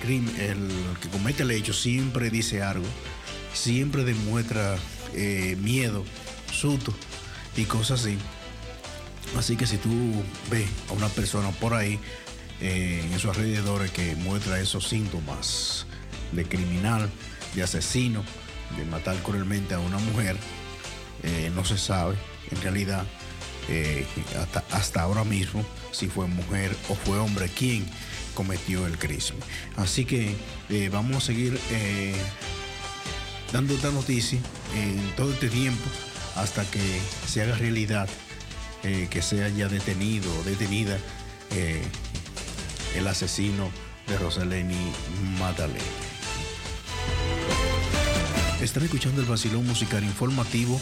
crimen, el que comete el hecho siempre dice algo, siempre demuestra eh, miedo, susto y cosas así. Así que si tú ves a una persona por ahí eh, en esos alrededores que muestra esos síntomas de criminal, de asesino, de matar cruelmente a una mujer, eh, no se sabe en realidad hasta ahora mismo si fue mujer o fue hombre quien cometió el crimen. Así que eh, vamos a seguir eh, dando esta noticia en todo este tiempo hasta que se haga realidad eh, que sea ya detenido o detenida el asesino de Rosaleni Magdalena. Están escuchando el vacilón musical informativo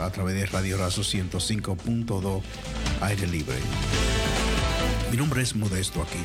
a través de Radio Razo 105.2 Aire Libre. Mi nombre es Modesto aquí.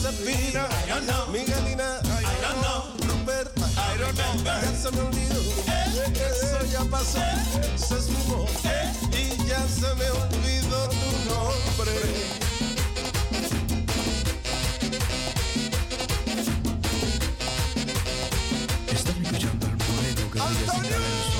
Josefina, I don't know. Miguelina, I don't know. Ruperta, I don't remember. Ya se me olvidó. Eh, eso ya pasó, eh, se esfumó eh, y ya se me olvidó tu nombre. Antonio.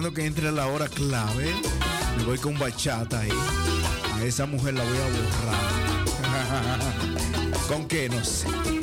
esperando que entre la hora clave. Me voy con bachata ahí. A esa mujer la voy a borrar. ¿Con qué? No sé.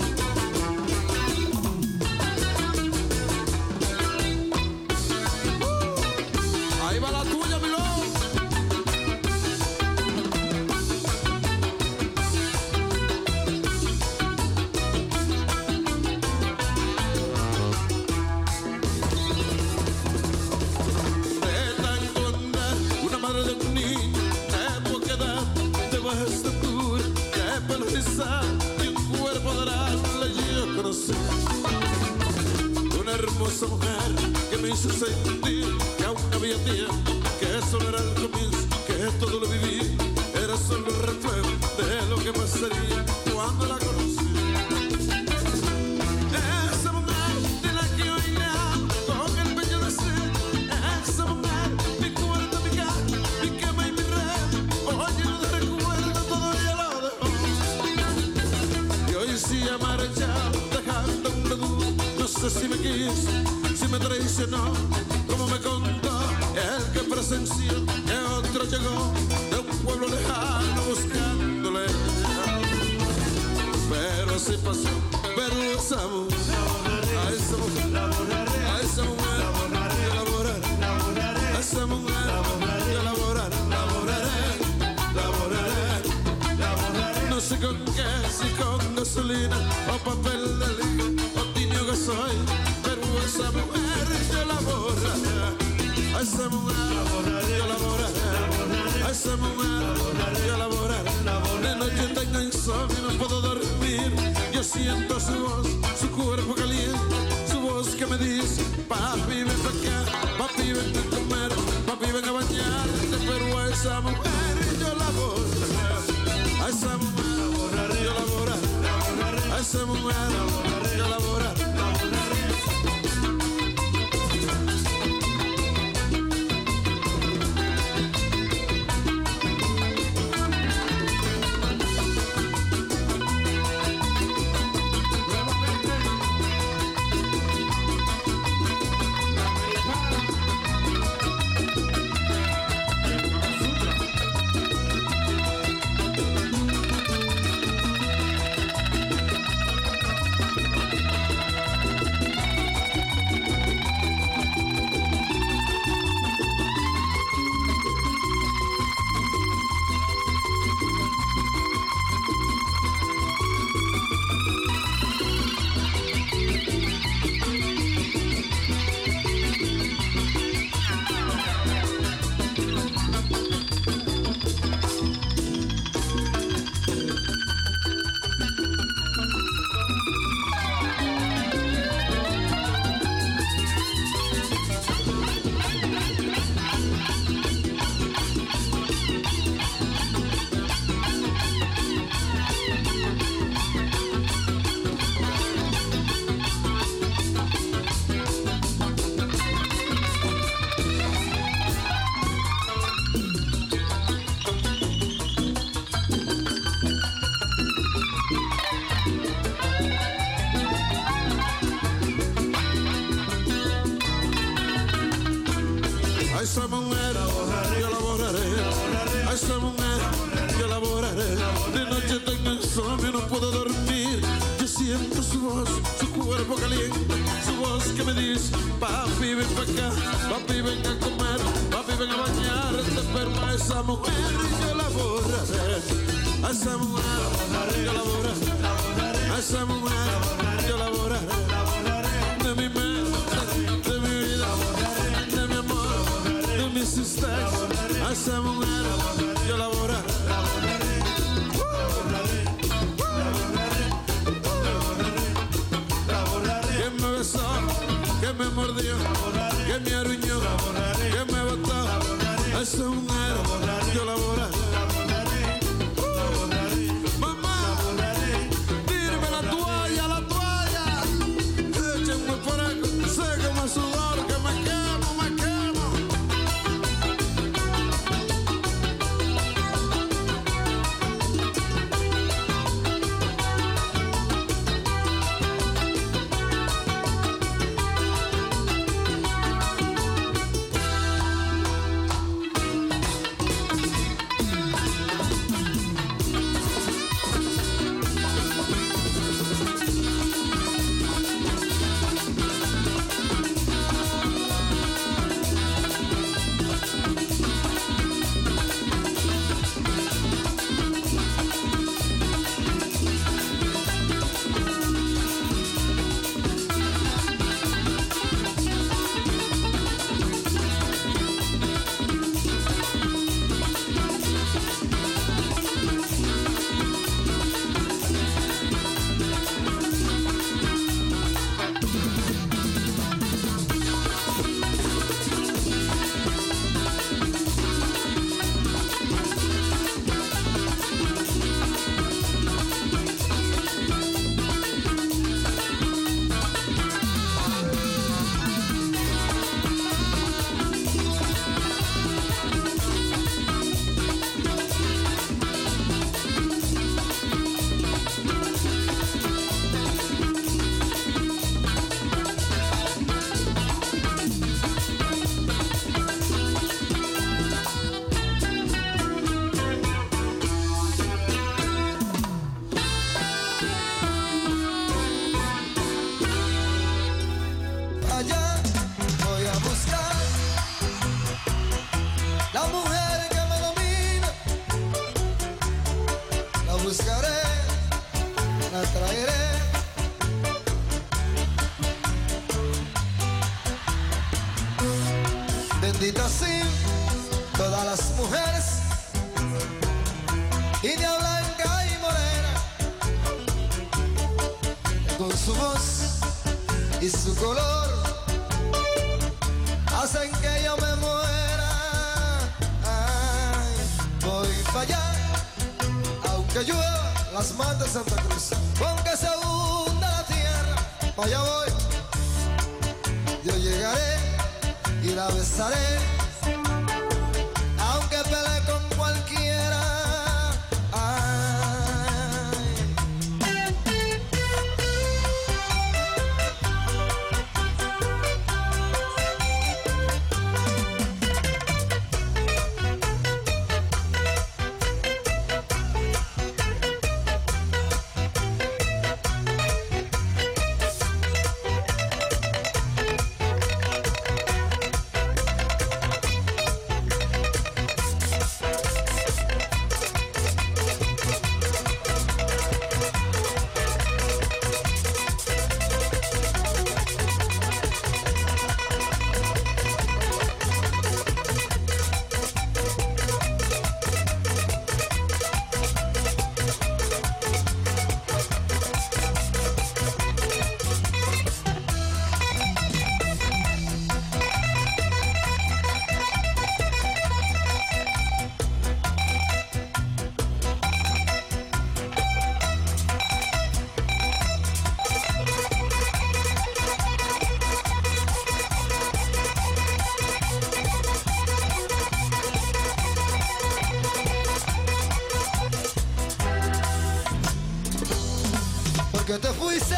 Te fuiste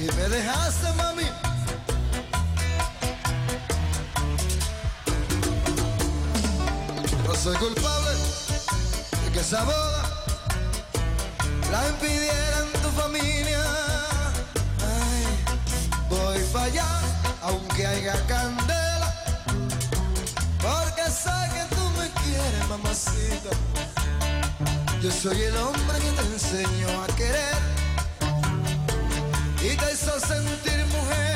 y me dejaste, mami. No soy culpable de que esa boda la impidieran tu familia. Ay, voy para allá, aunque haya candela. Porque sé que tú me quieres, mamacita. Yo soy el hombre que te enseñó a querer y te hizo sentir mujer.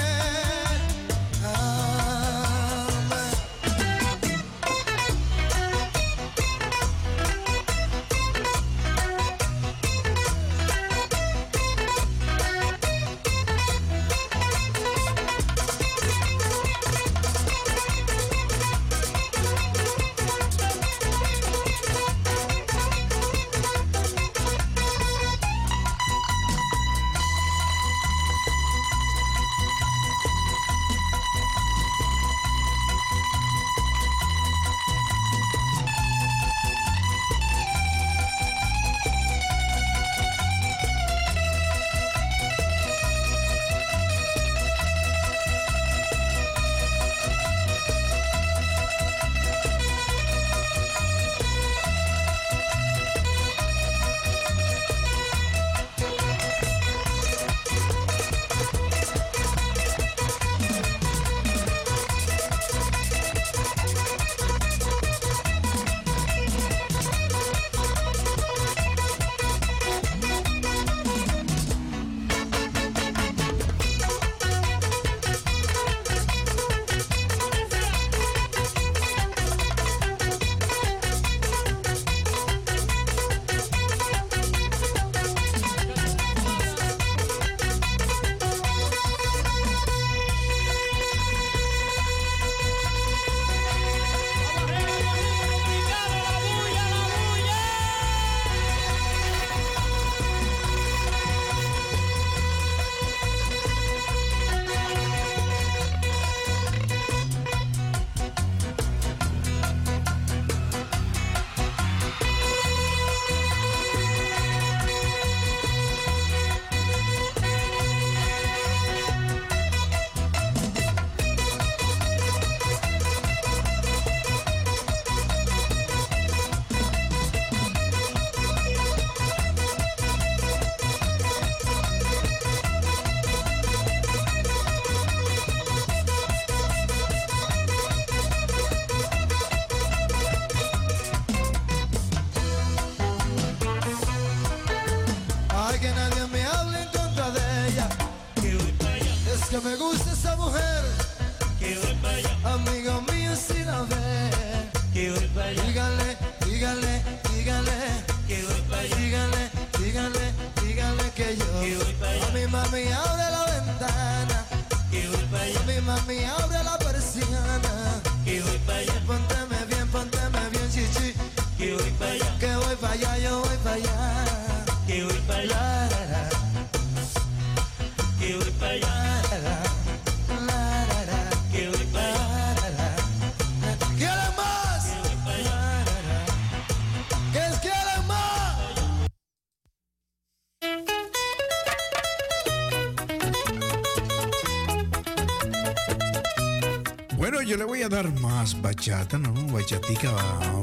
bachata, ¿no? Bachatica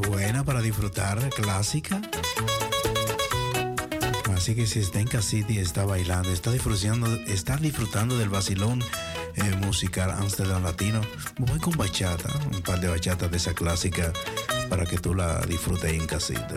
buena para disfrutar, clásica. Así que si está en Casita y está bailando, está disfrutando, está disfrutando del vacilón eh, musical Amsterdam Latino, voy con bachata, un par de bachatas de esa clásica para que tú la disfrutes en casita.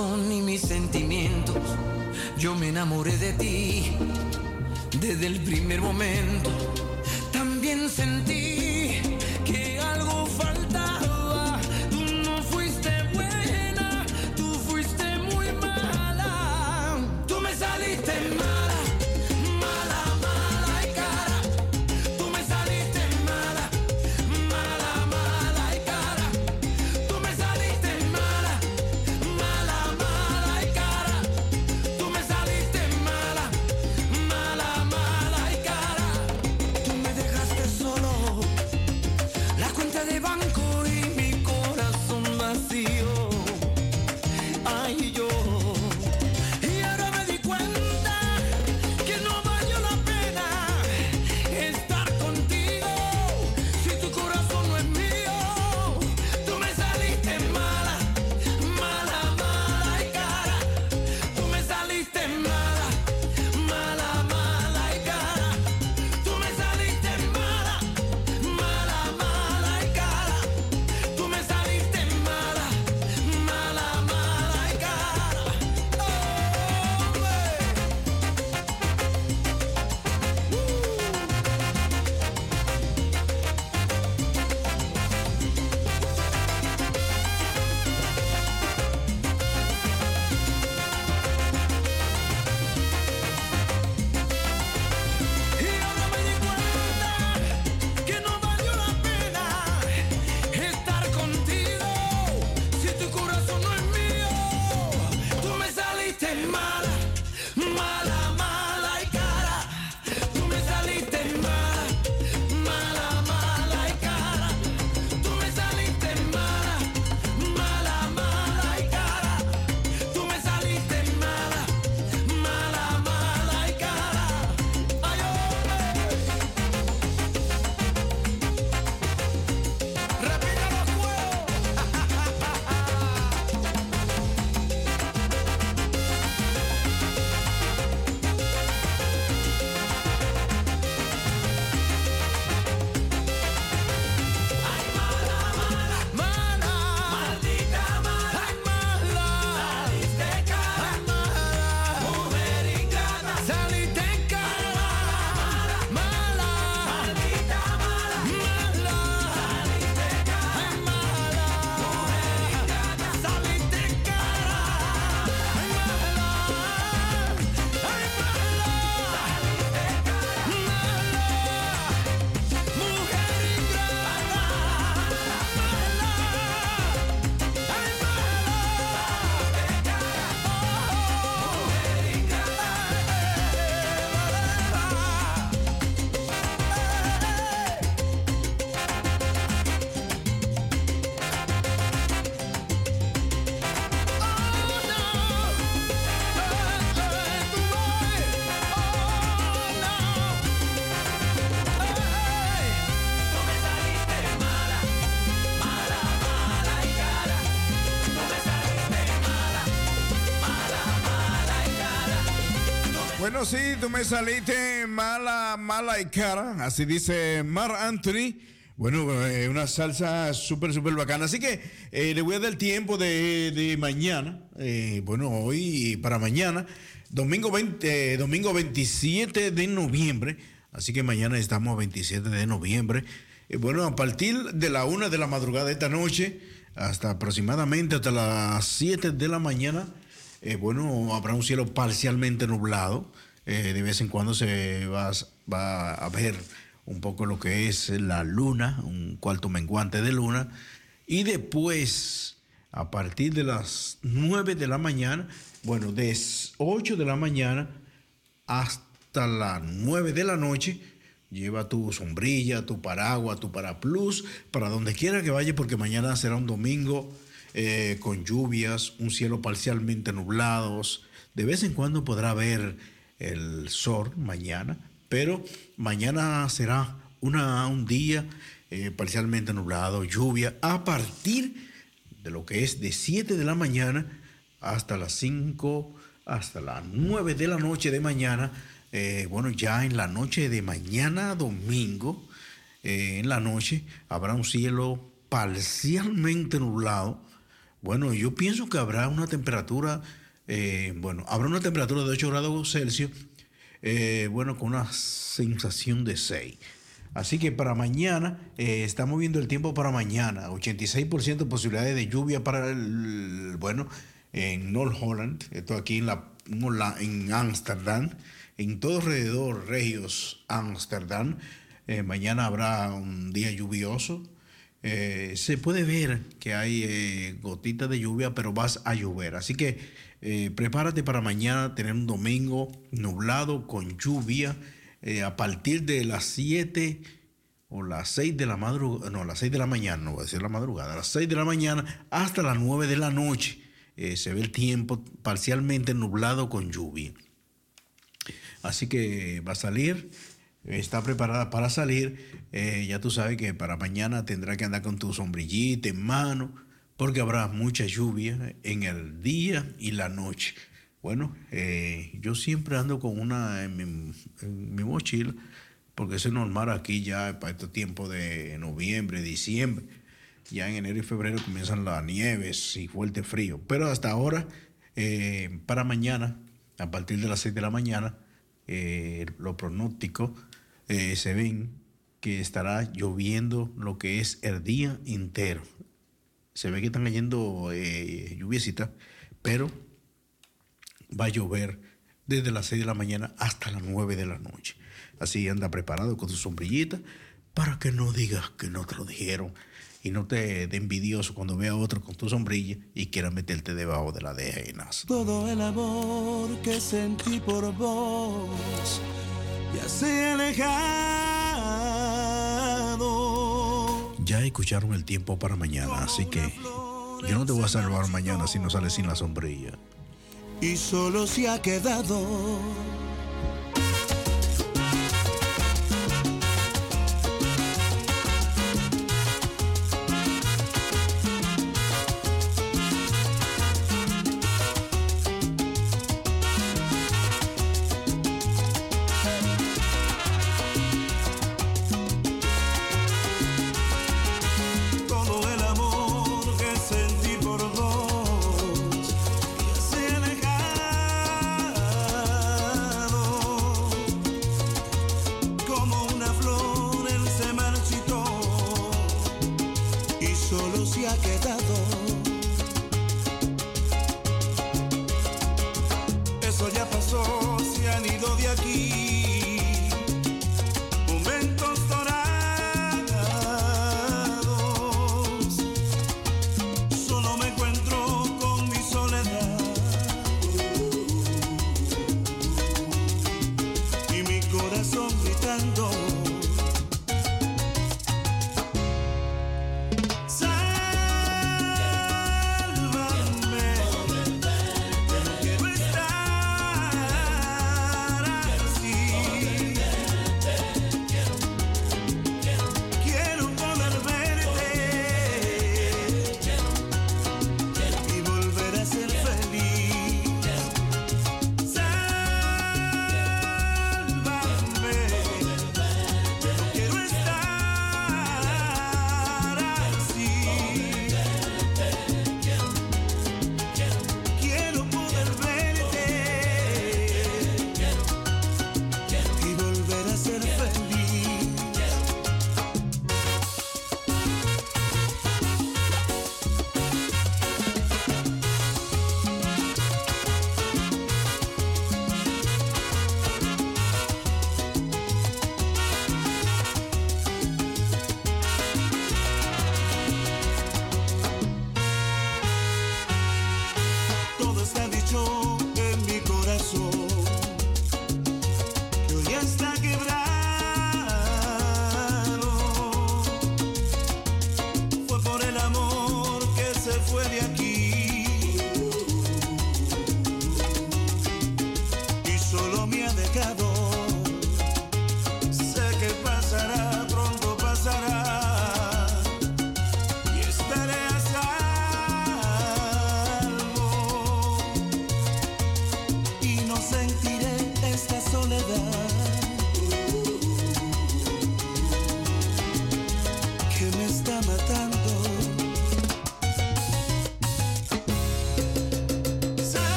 corazón y mis sentimientos. Yo me enamoré de ti desde el primer momento. Bueno, sí, tú me saliste mala, mala y cara, así dice Mar Anthony. Bueno, eh, una salsa súper, súper bacana. Así que eh, le voy a dar tiempo de, mañana. eh, bueno, hoy para mañana, domingo, 20, eh, domingo 27 de noviembre. Así que mañana estamos a 27 de noviembre. Eh, bueno, a partir de la una de la madrugada de esta noche hasta aproximadamente hasta las 7 de la mañana, eh, bueno, habrá un cielo parcialmente nublado. Eh, de vez en cuando se va, a ver un poco lo que es la luna, un cuarto menguante de luna. Y después, a partir de las 9 de la mañana, bueno, de 8 de la mañana hasta las 9 de la noche, lleva tu sombrilla, tu paraguas, tu paraplus, para donde quiera que vaya, porque mañana será un domingo eh, con lluvias, un cielo parcialmente nublados. De vez en cuando podrá ver el sol mañana, pero mañana será una, un día eh, parcialmente nublado, lluvia, a partir de lo que es de 7 de la mañana hasta las 5, hasta las 9 de la noche de mañana. Eh, bueno, ya en la noche de mañana domingo, en la noche, habrá un cielo parcialmente nublado. Bueno, yo pienso que habrá una temperatura, eh, bueno, habrá una temperatura de 8 grados Celsius, eh, bueno, con una sensación de 6. Así que para mañana, eh, estamos viendo el tiempo para mañana, 86% de posibilidades de lluvia para el, bueno, en North Holland, esto aquí en la en Ámsterdam, en todo alrededor, Regios, Ámsterdam. Mañana habrá un día lluvioso. Eh, se puede ver que hay eh, gotitas de lluvia, pero vas a llover. Así que eh, prepárate para mañana tener un domingo nublado con lluvia eh, a partir de las 7 o las 6 de la madrugada, no, las 6 de la mañana, no voy a decir la madrugada, a las 6 de la mañana hasta las 9 de la noche. eh, se ve el tiempo parcialmente nublado con lluvia. Así que va a salir, está preparada para salir. Eh, ya tú sabes que para mañana tendrá que andar con tu sombrillita en mano, porque habrá mucha lluvia en el día y la noche. Bueno, eh, yo siempre ando con una en mi, mochila, porque es normal aquí ya para este tiempo de noviembre, diciembre. Ya en enero y febrero comienzan las nieves y fuerte frío. Pero hasta ahora, eh, para mañana, a partir de las 6 de la mañana, eh, los pronósticos eh, se ven que estará lloviendo lo que es el día entero. Se ve que están cayendo eh, lluviecitas, pero va a llover desde las 6 de la mañana hasta las 9 de la noche. Así anda preparado con tu sombrillita para que no digas que no te lo dijeron y no te dé envidioso cuando vea a otro con tu sombrilla y quiera meterte debajo de la de. Todo el amor que sentí por vos ya se ha alejado. Ya escucharon el tiempo para mañana, así que yo no te voy a salvar mañana si no sales sin la sombrilla. y solo se ha quedado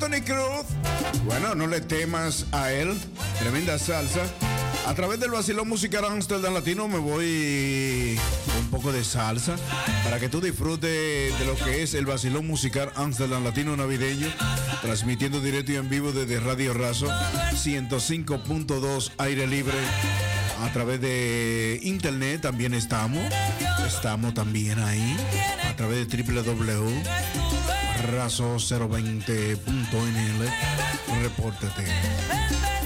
Anthony Cruz. Bueno, no le temas a él. Tremenda salsa. A través del vacilón musical Amsterdam Latino me voy un poco de salsa para que tú disfrutes de lo que es el vacilón musical Amsterdam Latino navideño, transmitiendo directo y en vivo desde Radio Razo 105.2 aire libre a través de internet también estamos. Estamos también ahí a través de www raso 020.nl. Repórtate.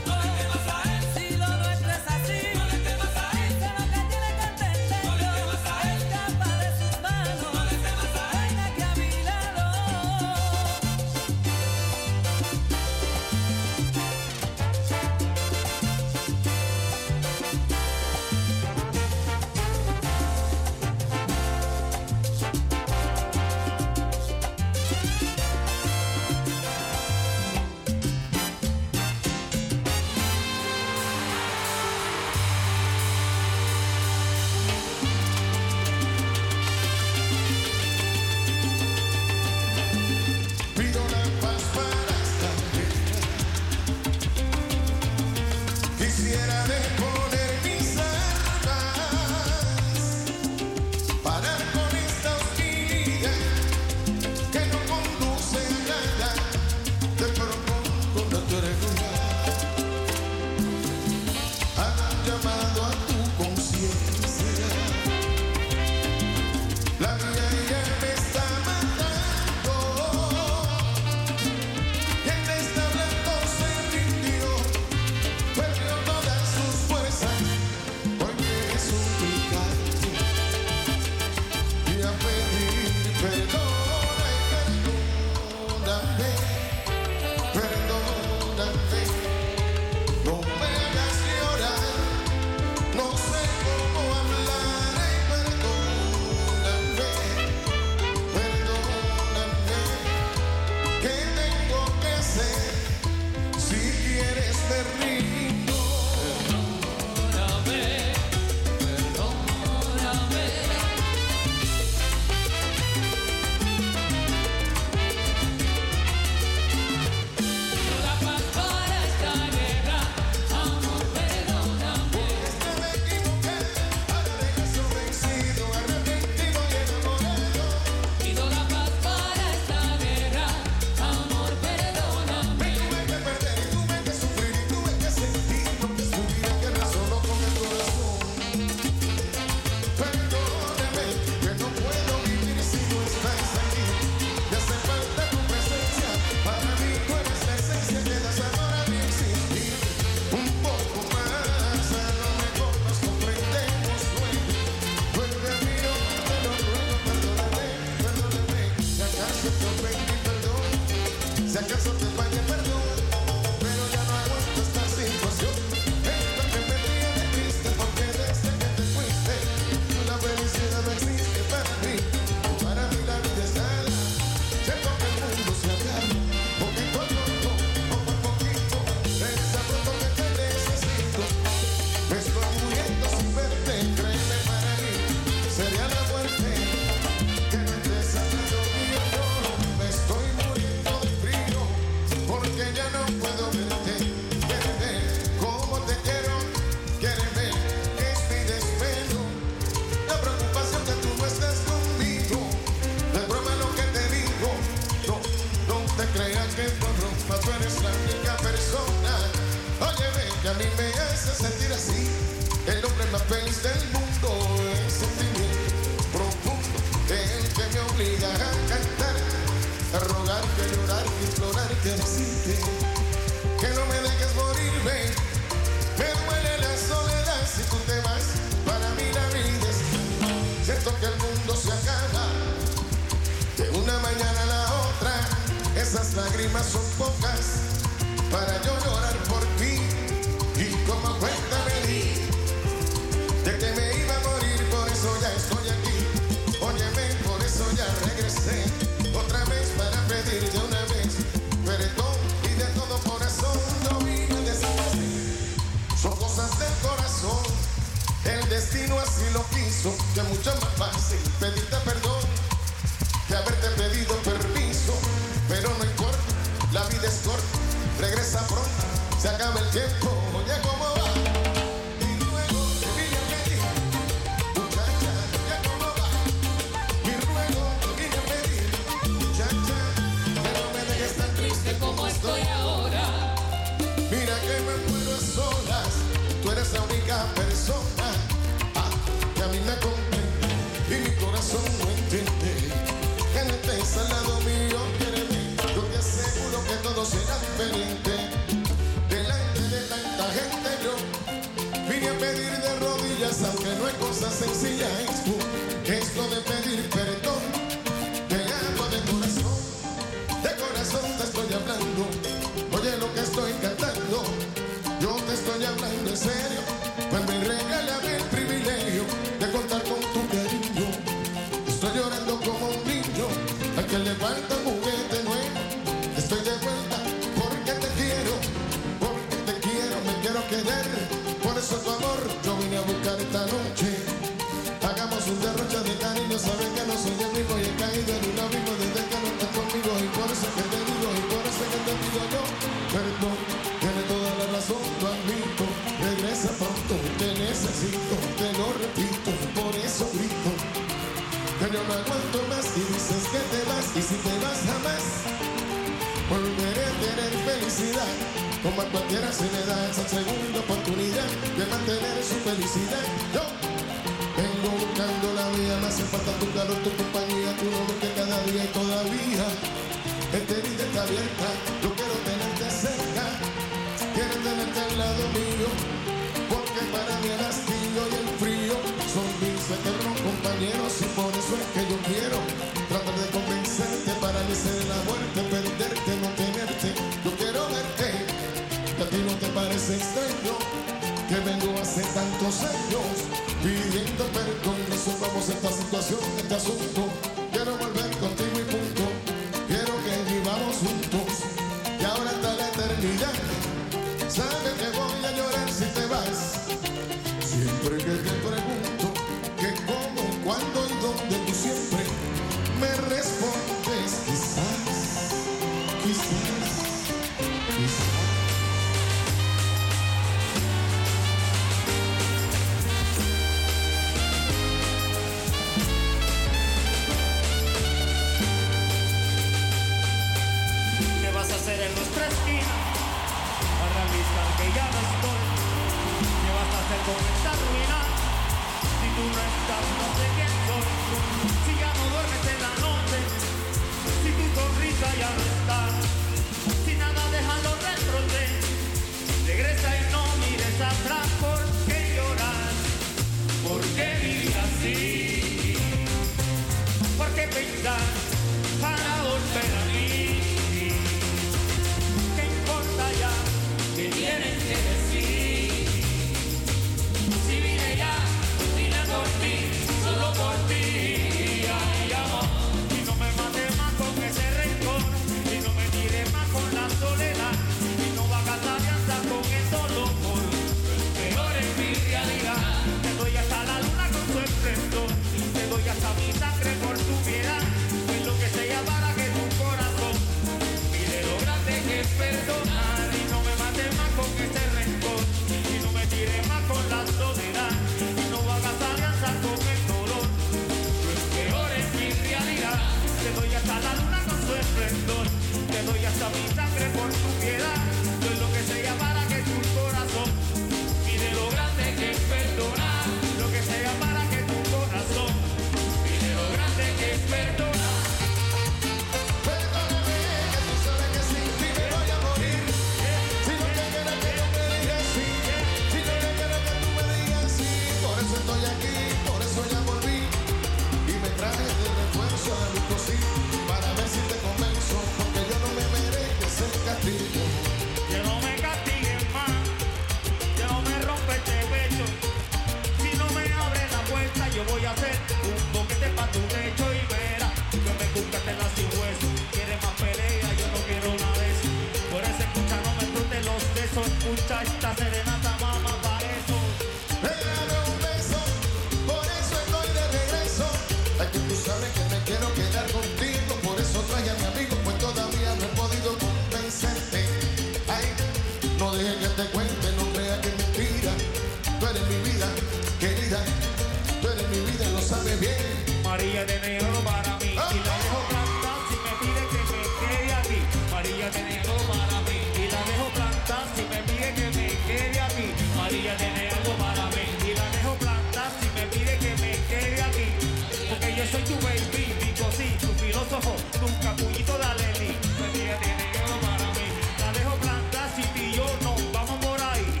ojos, nunca cullito la Leli. Pues tiene que para mí. La dejo planta, si yo no, vamos por ahí.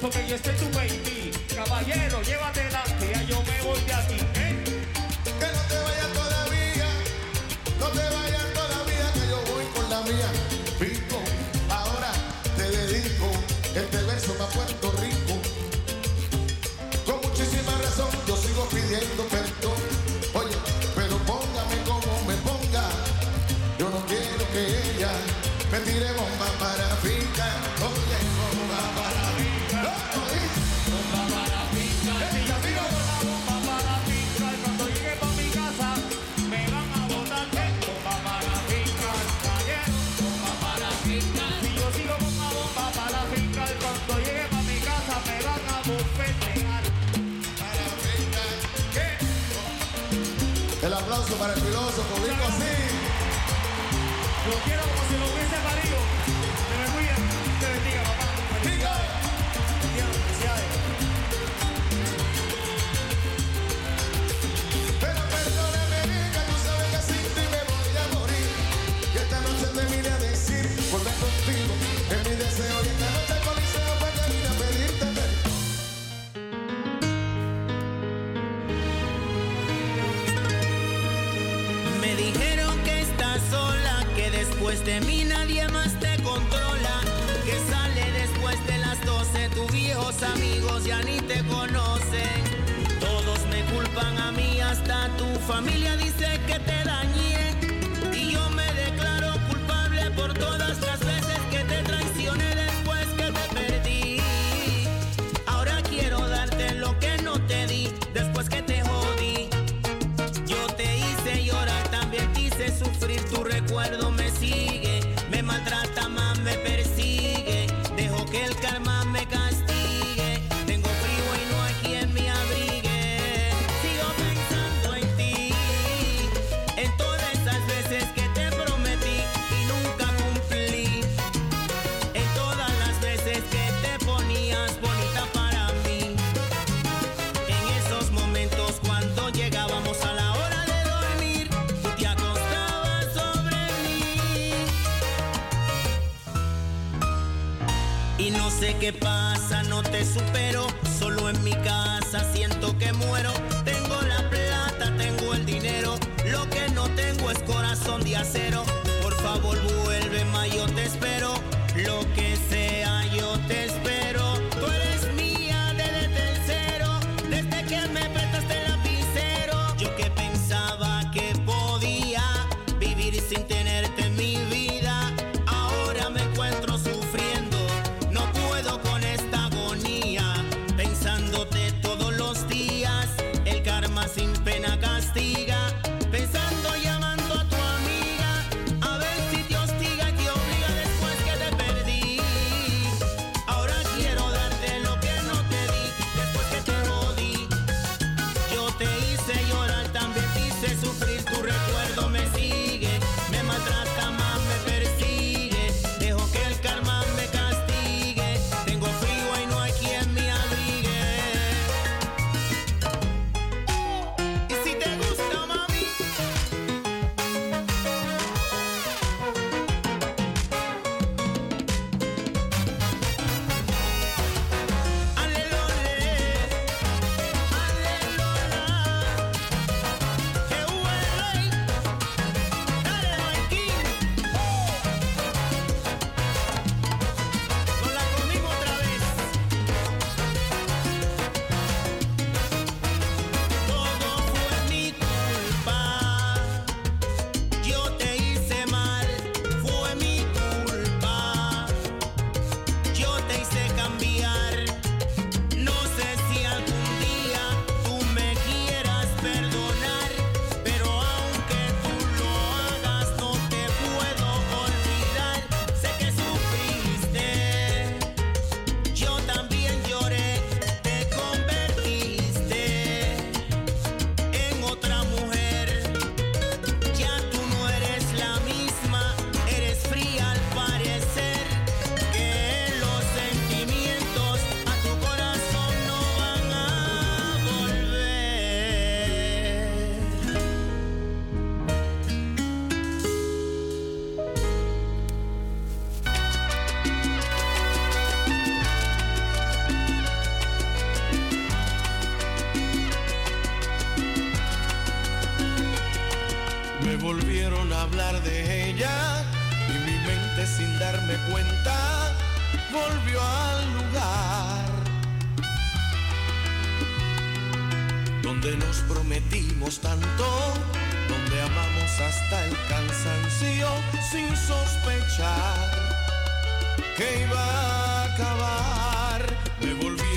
Porque yo soy tu baby. Caballero, llévate aplauso para el filósofo, bien así. familia dice supero. Solo en mi casa siento que muero. Tengo la plata, tengo el dinero. Lo que no tengo es corazón de acero. hasta el cansancio sin sospechar que iba a acabar. Me volví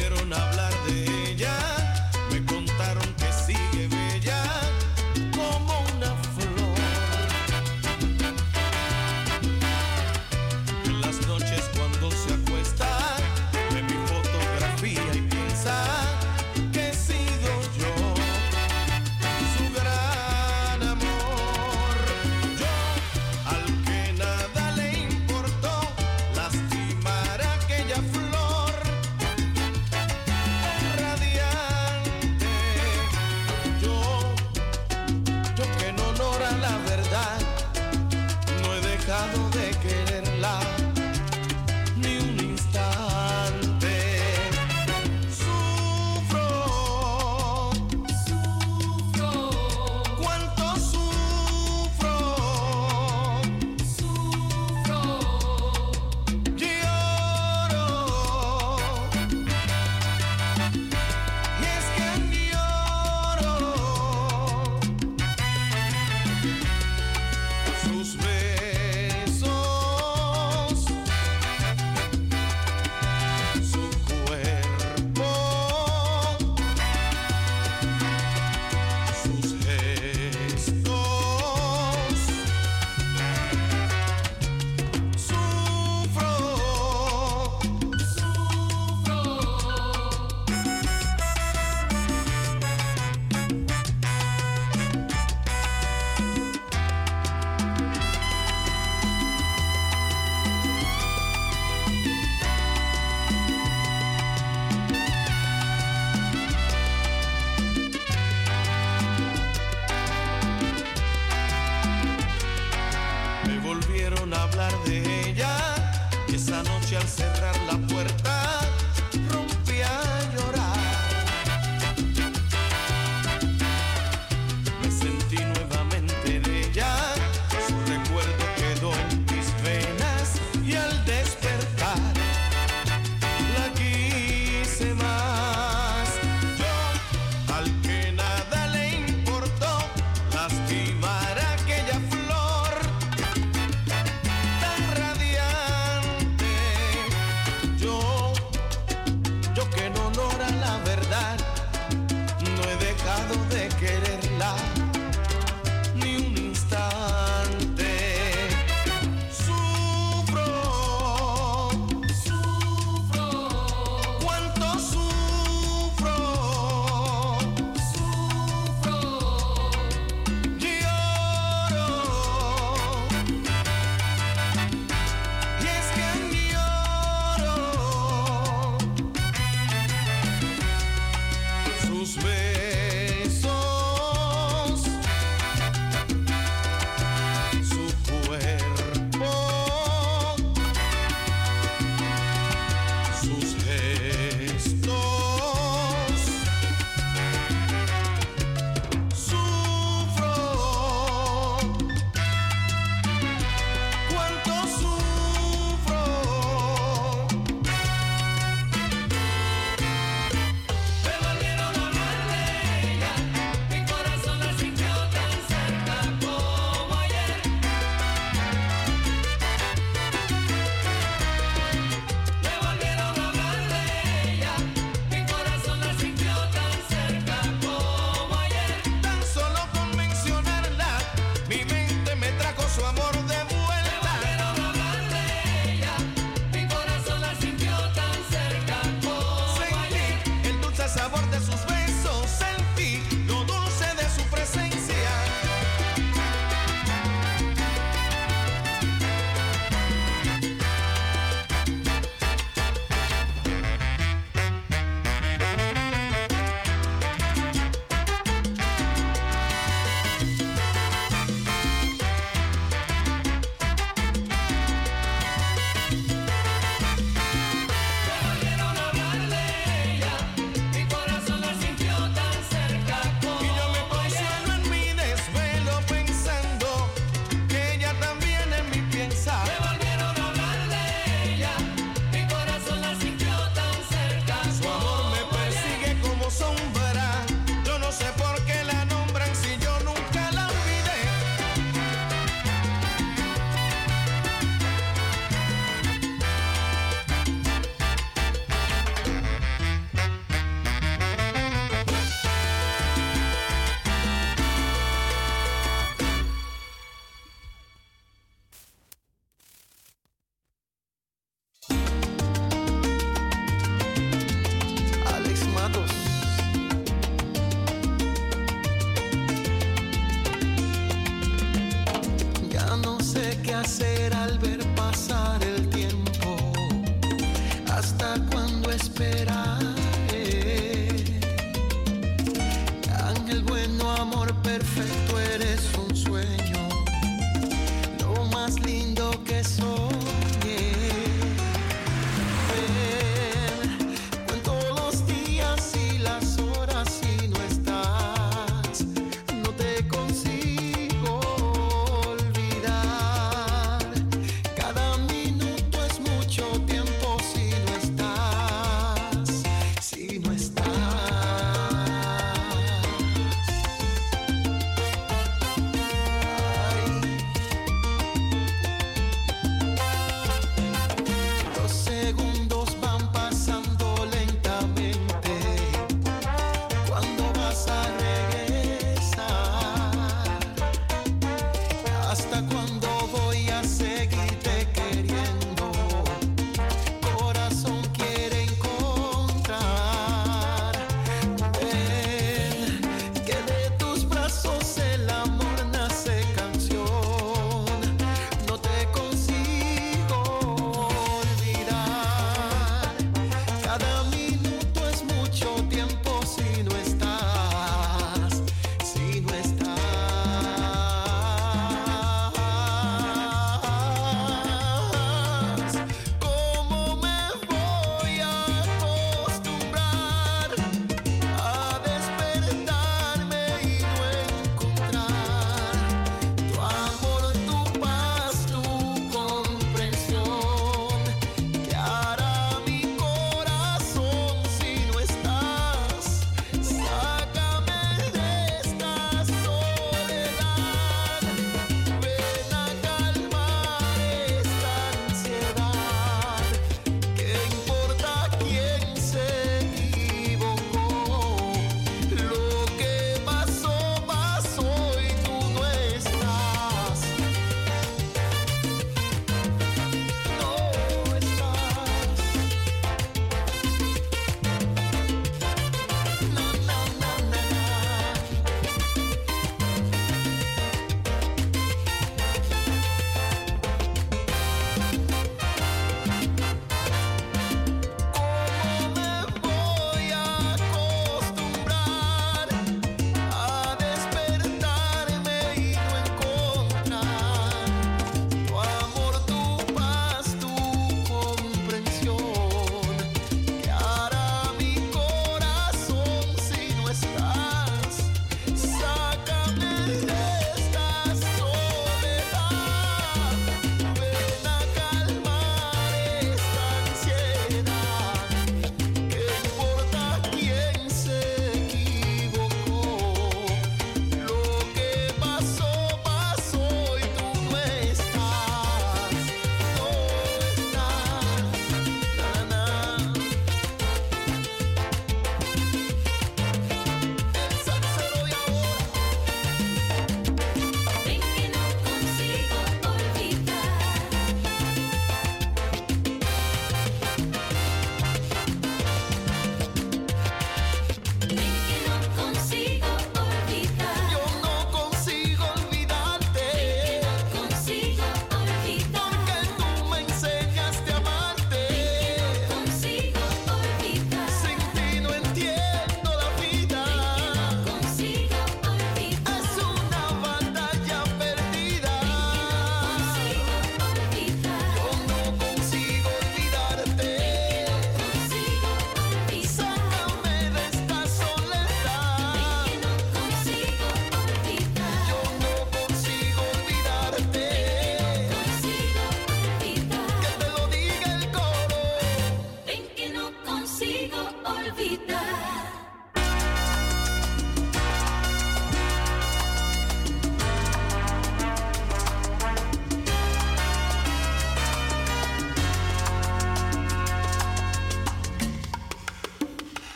¿Hasta cuándo esperaré?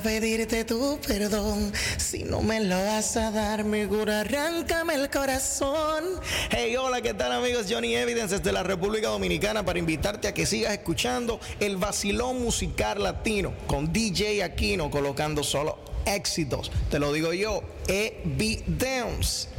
pedirte tu perdón. Si no me lo vas a dar, mi cura, arráncame el corazón. Hey, hola, ¿qué tal amigos? Johnny Evidence desde la República Dominicana para invitarte a que sigas escuchando el vacilón musical latino con DJ Aquino colocando solo éxitos. Te lo digo yo, Evidence.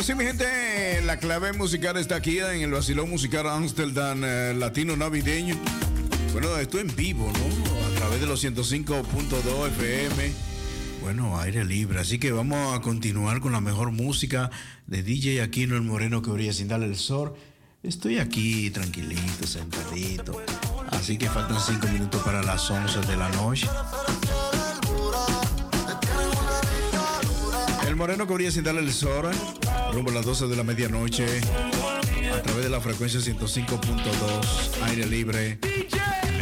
Bueno, sí, mi gente, la clave musical está aquí en el vacilón musical Amsterdam eh, Latino Navideño. Bueno, esto en vivo, ¿no? A través de los 105.2 FM. Bueno, aire libre. Así que vamos a continuar con la mejor música de DJ Aquino el Moreno que brilla sin darle el sol. Estoy aquí tranquilito, sentadito. Así que faltan 5 minutos para las 11 de la noche. El Moreno que brilla sin darle el sol. Rumbo a las 12 de la medianoche. A través de la frecuencia 105.2. Aire libre.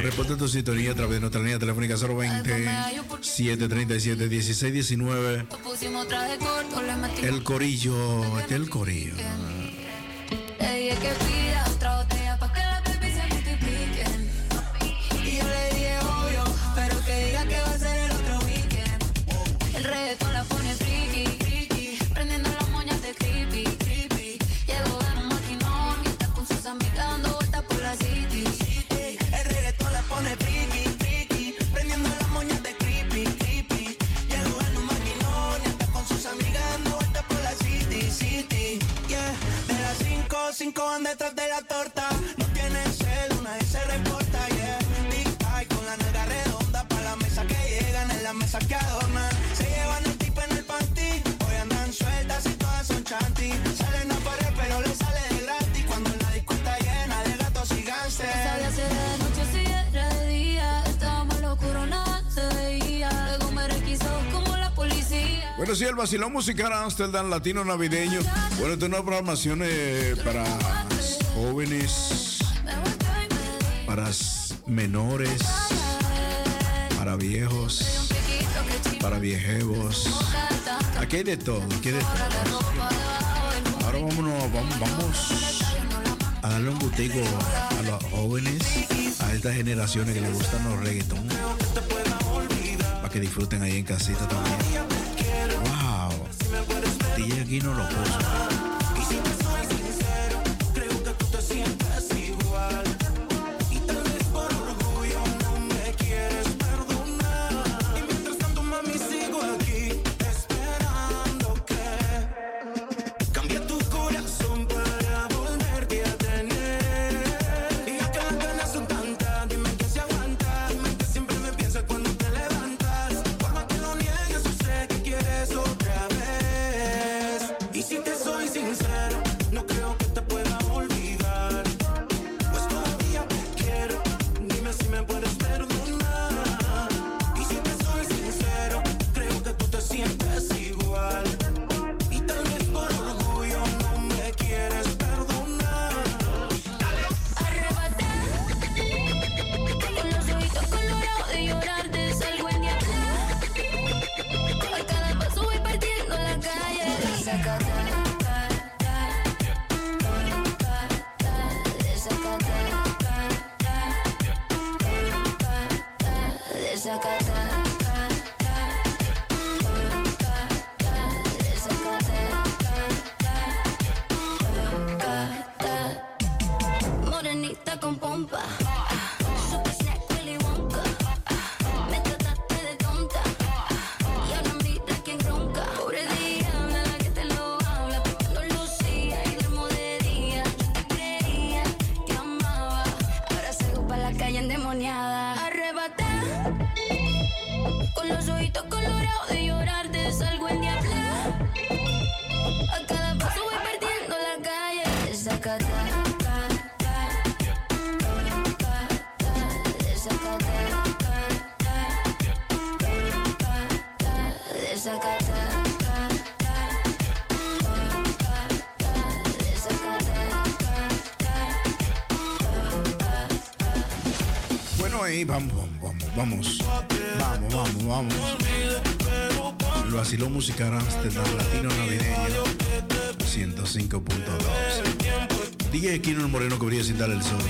Reporte tu sintonía a través de nuestra línea telefónica 020 737 1619. Nos pusimos traje corto, le metimos. El corillo, el corillo. Cinco, van detrás de la torta. Bueno, sí, el vacilón musical Amsterdam Latino Navideño. Bueno, esta es una programación eh, para jóvenes, para menores, para viejos, para viejevos. Aquí hay de todo, aquí hay de todo. Ahora vámonos, vamos, vamos a darle un gustico a los jóvenes, a estas generaciones que les gustan los reggaetón, para que disfruten ahí en casita también. DJ aquí no lo puso. Musical Amsterdam Latino Navideño 105.2. DJ Kino Moreno brilla sin dar el sol.